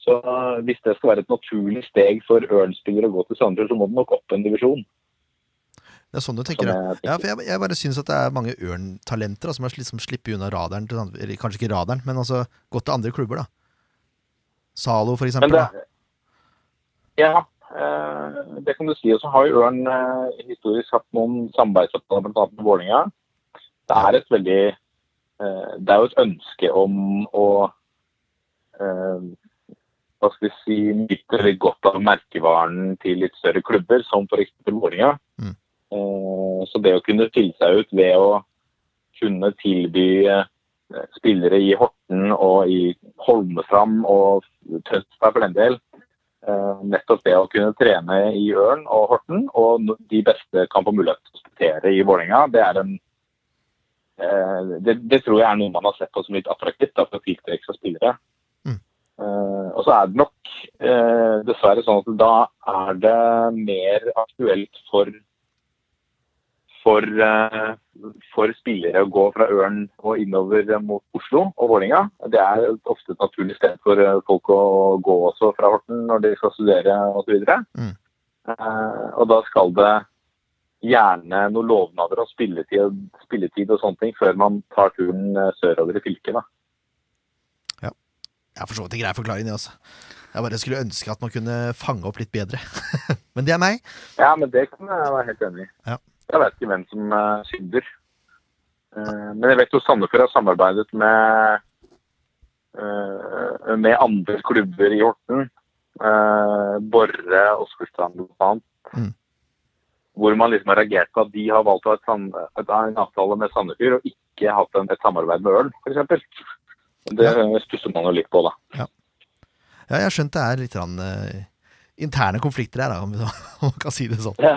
Så hvis det skal være et naturlig steg for Ørn-spillere å gå til Sandefjord, så må det nok opp en divisjon. Det er sånn du tenker, jeg tenker. Ja, for jeg, jeg bare syns at det er mange Ørn-talenter som har liksom sluppet unna radaren til Sandefjord. kanskje ikke radaren, men altså gått til andre klubber, da. Zalo, for eksempel. det, ja, eh, det kan du si. Og så har jo Ørn eh, historisk hatt noen samarbeidsavtaler bl.a. med Vålerenga. Det er et veldig eh, Det er jo et ønske om å hva skal vi si, nyter godt av merkevaren til litt større klubber, som f.eks. Vålerenga. Mm. Eh, så det å kunne skille seg ut ved å kunne tilby eh, spillere i Horten og i Holmestrand og Tønsberg for den del, eh, nettopp det å kunne trene i Ørn og Horten, og de beste kan få mulighet til å spettere i Vålerenga, det er en det, det tror jeg er noe man har sett på som litt attraktivt da, for å tiltrekke seg spillere. Eh, og så er det nok eh, dessverre sånn at da er det mer aktuelt for for, eh, for spillere å gå fra Ørn og innover mot Oslo og Vålinga. Det er ofte et naturlig sted for folk å gå også fra Horten når de skal studere osv. Mm. Uh, og da skal det gjerne noen lovnader om spilletid, spilletid og sånne ting før man tar turen sørover i fylket. da. Jeg har for så vidt en grei forklaring, det, også. Jeg bare skulle ønske at man kunne fange opp litt bedre. men det er meg. Ja, men det kan jeg være helt enig i. Ja. Jeg vet ikke hvem som uh, synder. Eh, men jeg vet jo Sandefjord har samarbeidet med eh, med andre klubber i Horten. Borre, og blant bl.a. Mm. Hvor man liksom har reagert på at de har valgt å ha en avtale med Sandefjord, og ikke hatt et samarbeid med Ørn, f.eks. Det stusser man jo litt på, da. Ja, jeg har skjønt det er litt rann, uh, interne konflikter her, da, om man kan si det sånn. Ja.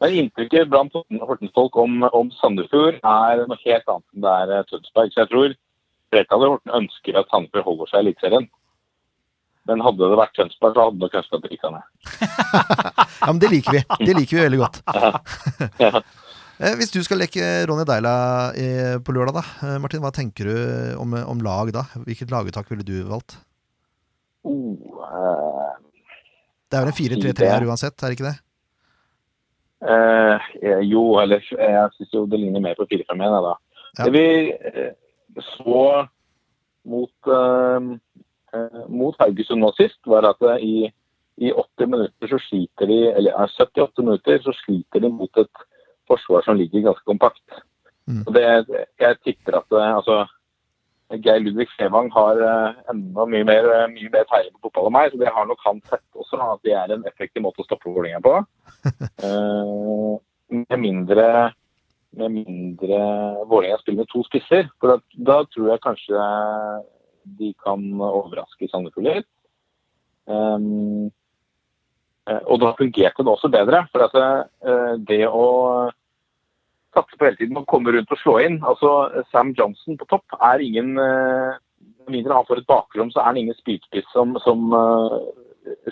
Men inntrykket blant Horten- Hortensfolk om, om Sandefjord er noe helt annet enn det er eh, Tønsberg. Så jeg tror flertallet i Horten ønsker at Sandefjord holder seg i Eliteserien. Men hadde det vært Tønsberg, så hadde nok Tønsberg rykka ned. Ja, men det liker vi. Det liker vi veldig godt. Ja. Eh, Hvis du skal leke Ronny Deila eh, på lørdag, da, eh, Martin, hva tenker du om, om lag da? Hvilket laguttak ville du valgt? Oh, uh, Det er vel en 4-3-3 her uansett, er det ikke det? Uh, jo, eller jeg syns jo det ligner mer på 4-5-1, jeg, da. Ja. Det vi så mot, eh, mot Haugesund nå sist, var at i, i 80 minutter så sliter de, eller eh, 78 minutter så sliter de mot et forsvar som ligger ganske kompakt. Mm. Og det, jeg tipper at eh, altså, Geir Ludvig Fevang har eh, enda mye mer, eh, mye mer peiling på fotball enn meg, så det har nok han sett også, at det er en effektiv måte å stoppe Vålerenga på. uh, med mindre med mindre Vålerenga spiller med to spisser. For da, da tror jeg kanskje de kan overraske Sandefjord litt. Um, og da fungerte det også bedre. For at eh, det å satse på hele tiden og komme rundt og slå inn altså Sam Johnson på topp er ingen eh, Med mindre han får et bakrom, så er han ingen spydspiss som, som eh,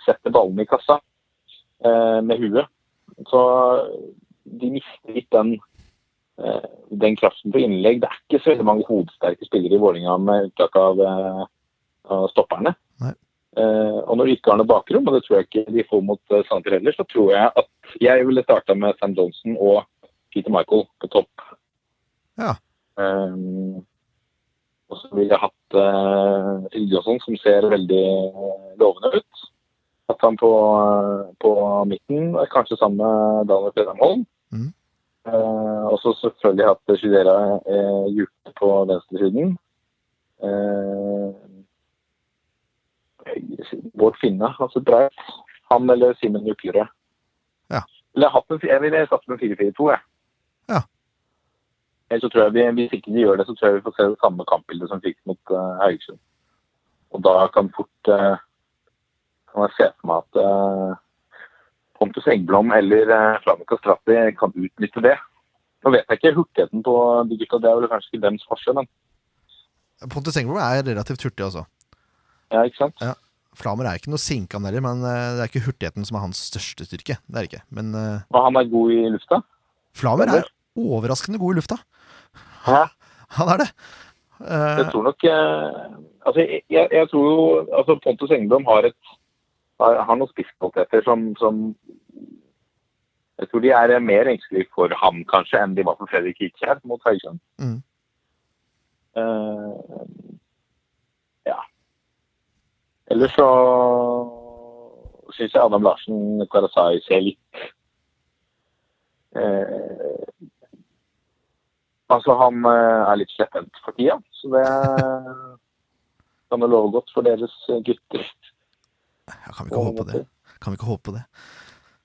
setter ballen i kassa eh, med huet. Så de mister litt den eh, den kraften på innlegg. Det er ikke så mange hodesterke spillere i Vålinga med unntak av, eh, av stopperne. Nei. Eh, og når de ikke har noe bakrom, og det tror jeg ikke de får mot uh, Sandefjord heller, så tror jeg at jeg ville starta med Sam Johnson og Peter Michael på topp. Ja. Um, og så ville jeg hatt uh, Johnson, som ser veldig eh, lovende ut. Hatt han på, eh, på midten, kanskje sammen med Daniel Fredheim Holm. Mm. Uh, og så selvfølgelig hatt Shidera uh, Jupe på venstresiden. Uh, Bård Finne, altså Breit. Han eller Simen Juklerød. Ja. Eller jeg, en, jeg ville satt med 4-4-2, jeg. Ja. Ellers så tror jeg vi, Hvis ikke de gjør det, så tror jeg vi får se det samme kampbildet som vi fikk mot uh, Haugesund. Og da kan fort uh, kan jeg se for meg at uh, Pontus Engblom eller uh, Flavio Castrati kan utnytte det. Nå vet jeg ikke hurtigheten på de gutta, det er vel kanskje ikke dems forskjell, men Pontus Engblom er relativt hurtig, altså. Ja, ikke sant? Flamer er ikke noe sinkan heller, men eh, det er ikke hurtigheten som er hans største styrke. Det er ikke. Men eh, Og han er god i lufta. Flamer er overraskende god i lufta. Hæ? Han er det. Eh, Jeg tror nok eh, Altså, jeg, jeg tror jo altså Pontus Engblom har et har, har noen spisskvaliteter som, som Jeg tror de er mer engstelige for ham kanskje enn de var for Fredrik Kirkjær mot Haugesund. Mm. Eh, ja. Ellers så syns jeg Adam Larsen Karasai ser litt eh, Altså, han eh, er litt slepphendt for tida, så det kan jo love godt for deres gutter. kan vi ikke håpe på det? Kan vi ikke håpe på det?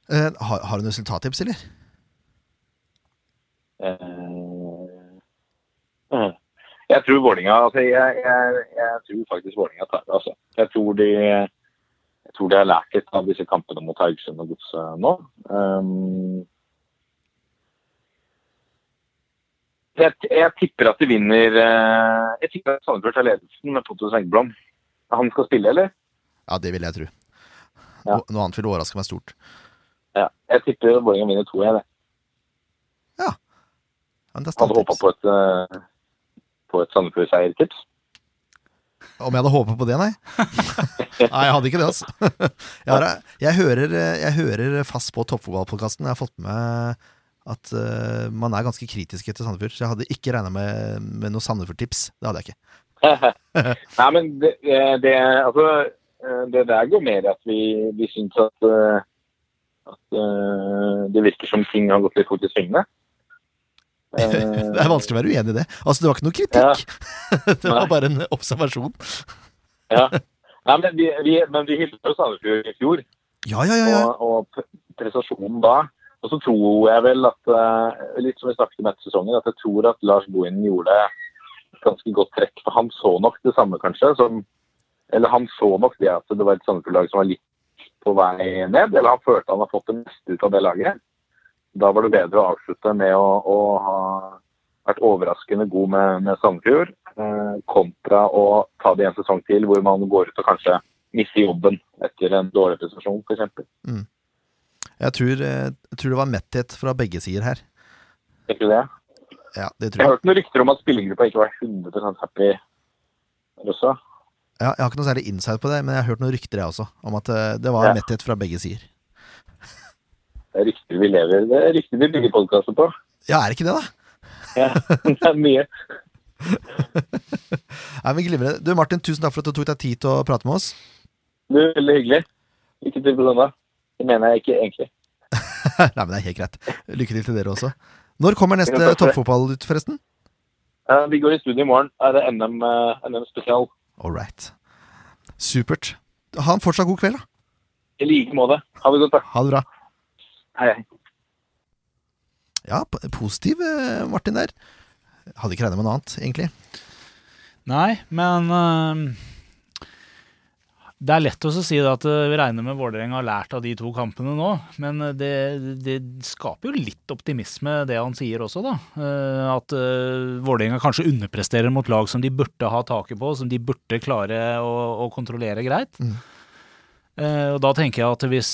Eh, har, har du noen resultattips, eller? Eh, eh. Jeg tror Vålinga, altså jeg, jeg, jeg tror faktisk Vålinga tar det. Altså. Jeg tror de jeg tror de har lært litt av disse kampene mot Haugesund og Godset nå. Um, jeg, jeg tipper at de vinner eh, Jeg tipper at Sandefjord tar ledelsen med Pontus Engblom. Han skal spille, eller? Ja, det vil jeg tro. Ja. No, noe annet vil overraske meg stort. Ja. Jeg tipper Vålinga vinner to, jeg. det. Men det er Hadde håpa på et, eh, på et Sandefjord-seiertips. Om jeg hadde håpet på det, nei? nei, jeg hadde ikke det, altså. Jeg, har, jeg, hører, jeg hører fast på toppfotballpodkasten. Jeg har fått med at uh, man er ganske kritisk til Sandefjord. Så jeg hadde ikke regna med, med noe Sandefjord-tips. Det hadde jeg ikke. Nei, men det, det, altså, eh, det der går mer i at vi, vi syns at, eh, at det virker som ting har gått litt fort i svingene. Eh, Det er vanskelig å være uenig i det. Altså, det var ikke noe kritikk. det var bare en observasjon. Ja. Nei, men vi, vi, men vi hilste jo Sandefjord i fjor, Ja, ja, ja. ja. og, og prestasjonen da. Og så tror jeg vel at, eh, litt som vi snakket om etter sesongen, at jeg tror at Lars Bohinen gjorde et ganske godt trekk. For han så nok det samme, kanskje, som Eller han så nok det at det var et Sandefjord-lag som var litt på vei ned. Eller han følte han har fått det meste ut av det laget. Da var det bedre å avslutte med å, å ha vært overraskende god med, med Sandefjord, eh, kontra å ta det en sesong til hvor man går ut og kanskje mister jobben etter en dårlig prestasjon, f.eks. Jeg tror, eh, jeg tror det var metthet fra begge sider her. Tenker du det? Ja, det Jeg tror har jeg. hørt noen rykter om at spillergruppa ikke var 100 happy også. Ja, jeg har ikke noe særlig insight på det, men jeg har hørt noen rykter, jeg også, om at eh, det var Ja. metthet fra begge sider. Det er rykter vi lever Det er rykter vi bygger podkaster på. Ja, er det ikke det, da? Ja, det er mye. Nei, men glimrende. Du Martin, tusen takk for at du tok deg tid til å prate med oss. Du, Veldig hyggelig. Lykke til på denne. Det mener jeg ikke egentlig. Nei, men det er helt greit. Lykke til til dere også. Når kommer neste toppfotball ut, forresten? Uh, vi går i studio i morgen. Er det NM, uh, NM spesial? All right. Supert. Ha en fortsatt god kveld, da. I like måte. Ha det godt, da. Ha det bra. Hei, hei. Ja, positiv eh, Martin der. Hadde ikke regna med noe annet, egentlig. Nei, men uh, Det er lett å si det at øh, vi regner med Vålerenga har lært av de to kampene nå. Men øh, det, det skaper jo litt optimisme, det han sier også, da. Uh, At uh, Vålerenga kanskje underpresterer mot lag som de burde ha taket på, som de burde klare å, å kontrollere greit. Mm. Uh, og da tenker jeg at hvis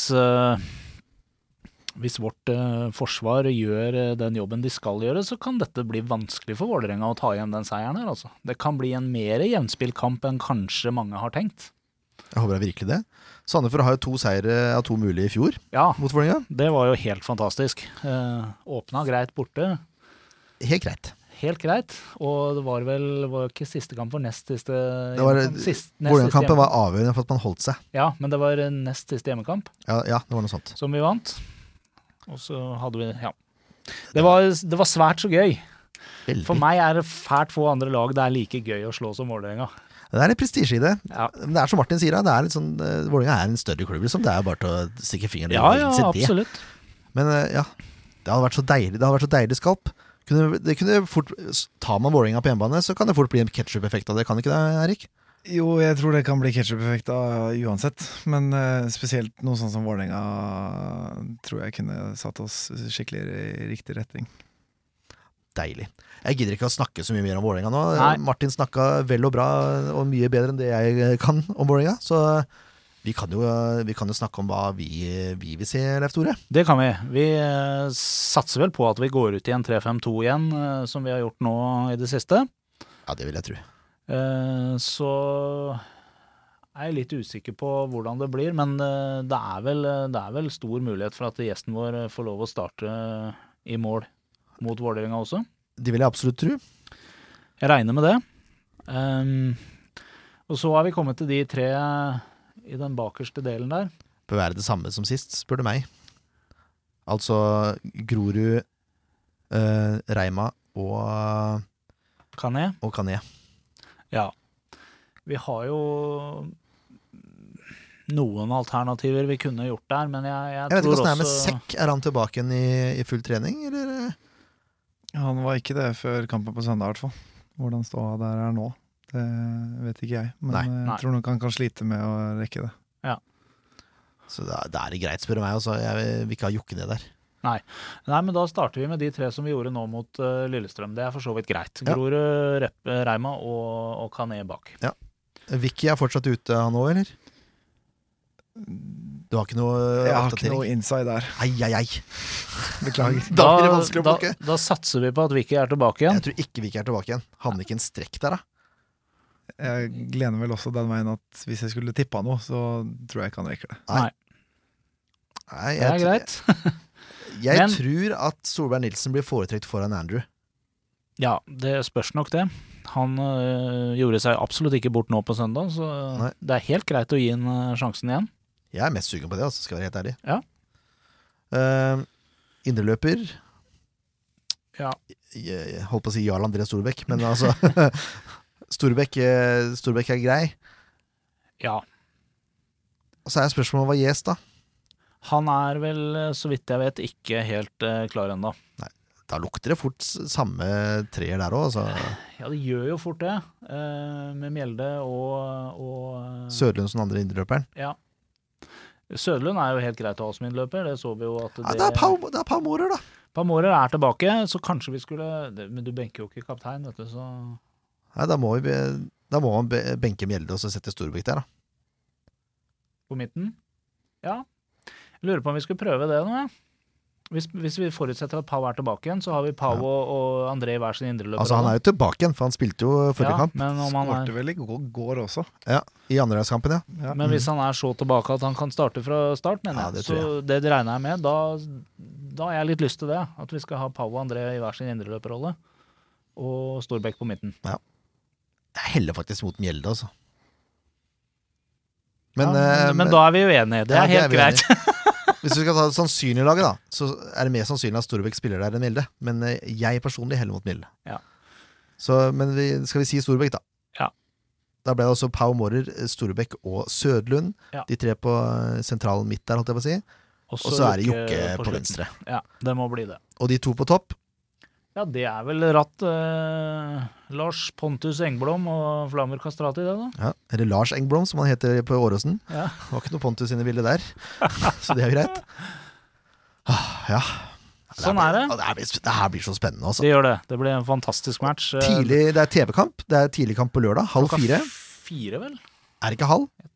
hvis vårt eh, forsvar gjør eh, den jobben de skal gjøre, så kan dette bli vanskelig for Vålerenga å ta igjen den seieren her, altså. Det kan bli en mer jevnspilt kamp enn kanskje mange har tenkt. Jeg håper jeg virkelig det. Sandefjord har jo to seire av to mulige i fjor Ja, mot Vålerenga. det var jo helt fantastisk. Eh, åpna greit borte. Helt greit. Helt greit. Og det var vel var ikke siste kamp, for nest siste Vålerenga-kampen var avgjørende for at man holdt seg. Ja, men det var nest siste hjemmekamp Ja, ja det var noe sånt. som vi vant. Og så hadde vi Ja. Det var, det var svært så gøy. Veldig. For meg er det fælt få andre lag det er like gøy å slå som Vålerenga. Det er litt prestisje i det. Ja. Det er som Martin sier, det er litt sånn uh, Vålerenga er en større klubb, liksom. Det er bare til å stikke fingeren i Ja, ja, absolutt. Men eh, ja, det hadde vært så deilig Det hadde vært så deilig skalp. Kunne, det kunne fort, Tar man Vålerenga på hjemmebane, så kan det fort bli en ketsjup-effekt av det. Kan ikke det, Erik? Jo, jeg tror det kan bli ketsjup-effekt uansett. Men uh, spesielt noe sånn som Vålerenga tror jeg kunne satt oss skikkelig i riktig retning. Deilig. Jeg gidder ikke å snakke så mye mer om Vålerenga nå. Nei. Martin snakka vel og bra og mye bedre enn det jeg kan om Vålerenga. Så vi kan, jo, vi kan jo snakke om hva vi, vi vil se, Leif Tore. Det kan vi. Vi eh, satser vel på at vi går ut i en 3-5-2 igjen, eh, som vi har gjort nå i det siste. Ja, det vil jeg tro. Eh, så er jeg litt usikker på hvordan det blir, men eh, det er, vel, det er vel stor mulighet for at gjesten vår eh, får lov å starte i mål mot Vålerenga også. Det vil jeg absolutt tro. Jeg regner med det. Um, og så er vi kommet til de tre i den bakerste delen der. Bør være det samme som sist, spør du meg. Altså Grorud, uh, Reima og, Kané. og Kané. Ja. Vi har jo noen alternativer vi kunne gjort der, men jeg, jeg, Jeg vet ikke tror åssen det er med Sekk. Er han tilbake igjen i, i full trening, eller? Han var ikke det før kampen på søndag, i hvert fall. Hvordan ståa der er nå, det vet ikke jeg. Men Nei. Nei. jeg tror nok han kan slite med å rekke det. Så da, da er det greit, spør du meg. Også. Jeg vil ikke ha Jokke ned der. Nei, men da starter vi med de tre som vi gjorde nå mot uh, Lillestrøm. Det er for så vidt greit. Ja. Grorud, Reima og, og Kané bak. Vicky er fortsatt ute, han òg, eller? Du har ikke noe Jeg har ikke noe inside der. Ai, ai, ai. Beklager. Da blir det vanskelig å da, plukke. da satser vi på at Vicky er tilbake igjen. Jeg tror ikke Vicky er tilbake igjen. Havner ikke en strekk der, da? Jeg gleder vel også den veien at hvis jeg skulle tippa noe, så tror jeg ikke han rekker det. Nei, Det jeg, er greit. Jeg Men- tror at Solberg Nilsen blir foretrekt foran Andrew. Ja, det spørs nok det. Han øh, gjorde seg absolutt ikke bort nå på søndag, så Nei. det er helt greit å gi ham øh, sjansen igjen. Jeg er mest sugen på det, altså, skal jeg være helt ærlig. Ja. Uh, Indreløper Ja. jeg, jeg holdt på å si Jarl André Storbekk, men altså Storbekk, eh, Storbekk er grei. Ja. Og så er spørsmålet hva gjes, da? Han er vel, så vidt jeg vet, ikke helt øh, klar ennå. Da lukter det fort samme treer der òg, altså. Ja, det gjør jo fort det, øh, med Mjelde og, og øh, Sødlund som andre indreløperen. Ja. Sødlund er jo helt greit å ha som innløper, det så vi jo at det, Ja, det er Pau, det er Pau Mårer, da. Palmorer er tilbake, så kanskje vi skulle Men du benker jo ikke kaptein, vet du, så Nei, da må, vi, da må man benke Mjelde og så sette Storbekk der, da. På midten? Ja. Jeg lurer på om vi skulle prøve det nå, jeg. Hvis, hvis vi forutsetter at Pau er tilbake igjen, så har vi Pau Ja. og, og André i hver sin indreløper. Altså, han er jo tilbake igjen, for han spilte jo forrige ja, kamp. men, Skårte er, vel i går, også. Ja, I andredagskampen, ja. Ja. men hvis han er så tilbake at han kan starte fra start, mener Ja, jeg, det tror så det regner jeg med. Da, da har jeg litt lyst til det. At vi skal ha Pau og André i hver sin indreløperrolle. Og Storbekk på midten. Ja. Jeg heller faktisk mot Mjelde, altså. Men, ja, eh, men, men da er vi uenige. Det Ja, det er helt greit. Hvis vi skal ta det sannsynlige laget, da, så er det mer sannsynlig at Storbekk spiller der enn Milde. Men eh, jeg personlig heller mot Milde. Ja. Så, men vi, skal vi si Storbekk, da? Ja. Da ble det altså Pau Mårer, Storbekk og Sødlund. Ja. De tre på eh, sentralen midt der, holdt jeg på å si. Og så er det Jokke på på venstre. Ja, det må bli det. Og de to på topp. Ja, det er vel ratt eh, Lars Pontus Engblom og Flammer Kastrati, det, da. Ja. Eller Lars Engblom, som han heter på Åråsen. Ja. Det var ikke noe Pontus inne i bildet der, så det er greit. Ah, Ja. Sånn er det. Ja, Det, her blir, det her blir så spennende, altså. Det gjør det. Det blir en fantastisk match. Eh, Tidlig, det er TV-kamp. Det er tidlig kamp på lørdag. Halv klokka fire. Fire, vel? Er det ikke halv? Jeg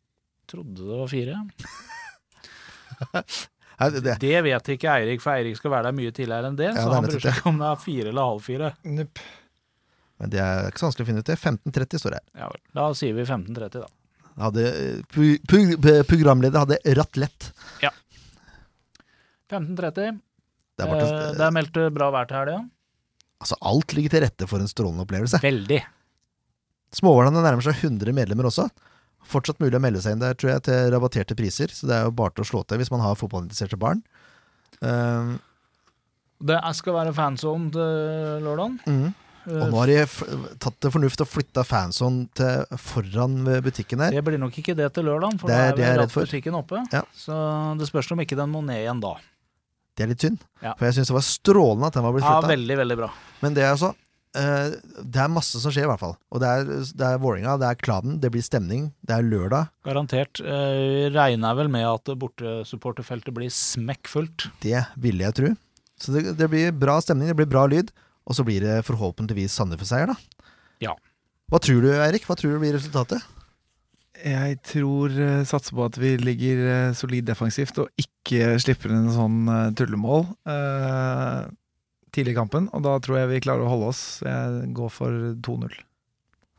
Trodde det var fire. Det, det. Det vet ikke Eirik, for Eirik skal være der mye tidligere enn det. Ja, så det han bryr seg ikke om det er fire eller halv fire. Nupp. Men det er ikke så vanskelig å finne ut det. 15.30 står det her. Ja. Da sier vi 15.30, da. Hadde, programleder hadde ratt lett. 15.30. Det er, Eh, det er meldt bra vær til helga. altså, alt ligger til rette for en strålende opplevelse. Veldig. Småhvalene nærmer seg 100 medlemmer også. Fortsatt mulig å melde seg inn der, tror jeg, til rabatterte priser. Så det er jo bare til å slå til hvis man har fotballinteresserte barn. Uh, Det skal være fanzone til lørdagen. Eh, Og nå har de tatt til fornuft og flytta fanzone til foran ved butikken her. Det blir nok ikke det til lørdagen, for Det er da er er vel redd for. butikken oppe. Ja. Så det spørs om ikke den må ned igjen da. Det er litt synd. Ja. For jeg syns det var strålende at den var blitt Ja, veldig, veldig bra. Men det er altså eh, Det er masse som skjer, i hvert fall. Og det er, det er Vålerenga, det er Kladen, det blir stemning. Det er lørdag. Garantert. Uh, regner jeg vel med at bortesupporterfeltet blir smekkfullt. Det ville jeg tro. Så det, det blir bra stemning, det blir bra lyd. Og så blir det forhåpentligvis Sandefjord-seier, da. Ja. Hva tror du, Eirik? Hva tror du blir resultatet? Jeg tror uh, satser på at vi ligger eh, solid defensivt og ikke slipper inn en sånn eh, tullemål eh, tidlig i kampen. Og da tror jeg vi klarer å holde oss. Jeg går for 2-0.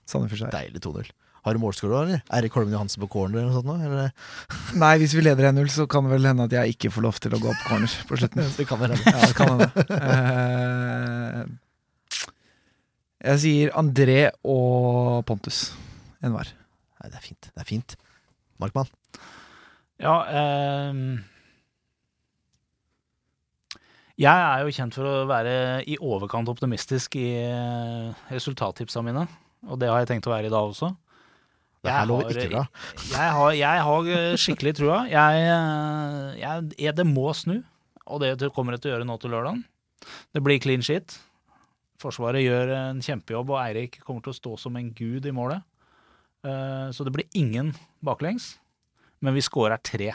Sandefjord seier. Deilig 2-0. Har du målskårer, eller? Eirik Holmen Johansen på corner eller noe sånt? Eller? Nei, hvis vi leder 1-0, så kan det vel hende at jeg ikke får lov til å gå opp corner på slutten. Det kan være Ja, det kan hende. Eh, jeg sier André og Pontus. Enhver. Nei, det er fint. Det er fint. Markmann? Ja, ehm, Jeg er jo kjent for å være i overkant optimistisk i eh, resultattipsa mine. Og det har jeg tenkt å være i dag også. Det her lover ikke bra. Jeg har, jeg har eh, skikkelig trua. Jeg, eh, jeg, det må snu, og det kommer det til å gjøre nå til lørdagen. Det blir clean shit. Forsvaret gjør en kjempejobb, og Eirik kommer til å stå som en gud i målet. Eh, Så det blir ingen baklengs, men vi scorer tre.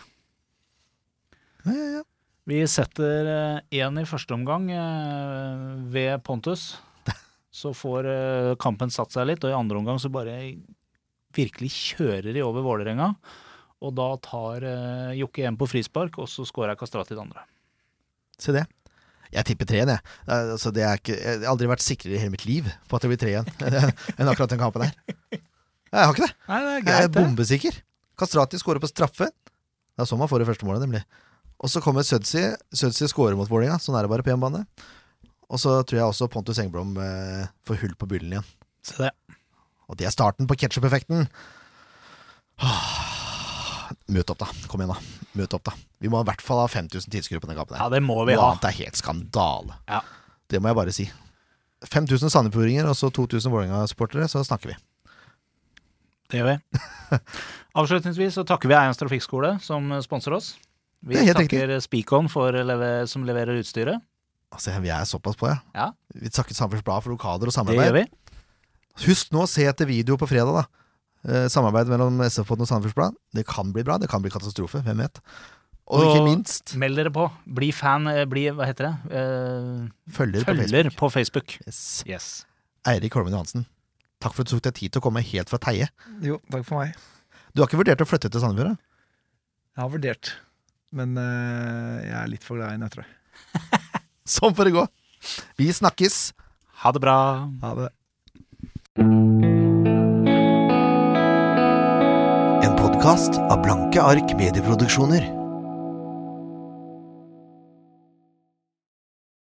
Ja, ja, ja. Vi setter én i første omgang eh, ved Pontus. Så får eh, kampen satt seg litt, og i andre omgang så bare virkelig kjører de over Vålerenga. Og da tar eh, Jokke igjen på frispark, og så skårer Kastrati det andre. Se det. Jeg tipper tre, jeg. Altså, det er ikke, jeg har aldri vært sikrere i hele mitt liv på at det blir tre igjen enn akkurat den kampen her. Jeg har ikke det. Nei, det er Jeg er bombesikker. Kastrati skårer på straffe. Det er sånn man får det første målet, nemlig. Og så kommer Sødsi. Sødsi skårer mot Vålerenga. Sånn er det bare på hjemmebane. Og så tror jeg også Pontus Engblom eh, får hull på byllen igjen. Se det. Og det er starten på ketsjup-effekten. Møt opp, da. Kom igjen, da. Møt opp, da. Vi må i hvert fall ha 5000 tilskuere på den kampen. Ja, det må vi Noe ha. annet er helt skandale. Ja. Det må jeg bare si. 5000 sandefjordinger og så 2000 Vålerenga-supportere, så snakker vi. Det gjør vi. Avslutningsvis så takker vi Eians Trafikkskole, som sponser oss. Vi er takker Speakon lever som leverer utstyret. Altså, Vi er såpass på, ja. Ja. Vi takker Samferdselsbladet for lokaler og samarbeid. Det gjør vi. Husk nå å se etter video på fredag, da. Eh, samarbeid mellom SF-podden og Samferdselsbladet. Det kan bli bra, det kan bli katastrofe. Hvem vet. Og ikke minst Meld dere på. Bli fan. eh, Bli, hva heter det? Eh, følger på Facebook. på Facebook. Yes. Yes. Eirik Holmen Johansen, takk for at du tok deg tid til å komme helt fra Teie. Jo, takk for meg. Du har ikke vurdert å flytte til Sandefjord? Jeg har vurdert, men eh, jeg er litt for glad i nøtter. Sånn får det gå. Vi snakkes. Ha det bra. Ha det. En podkast av Blanke ark medieproduksjoner.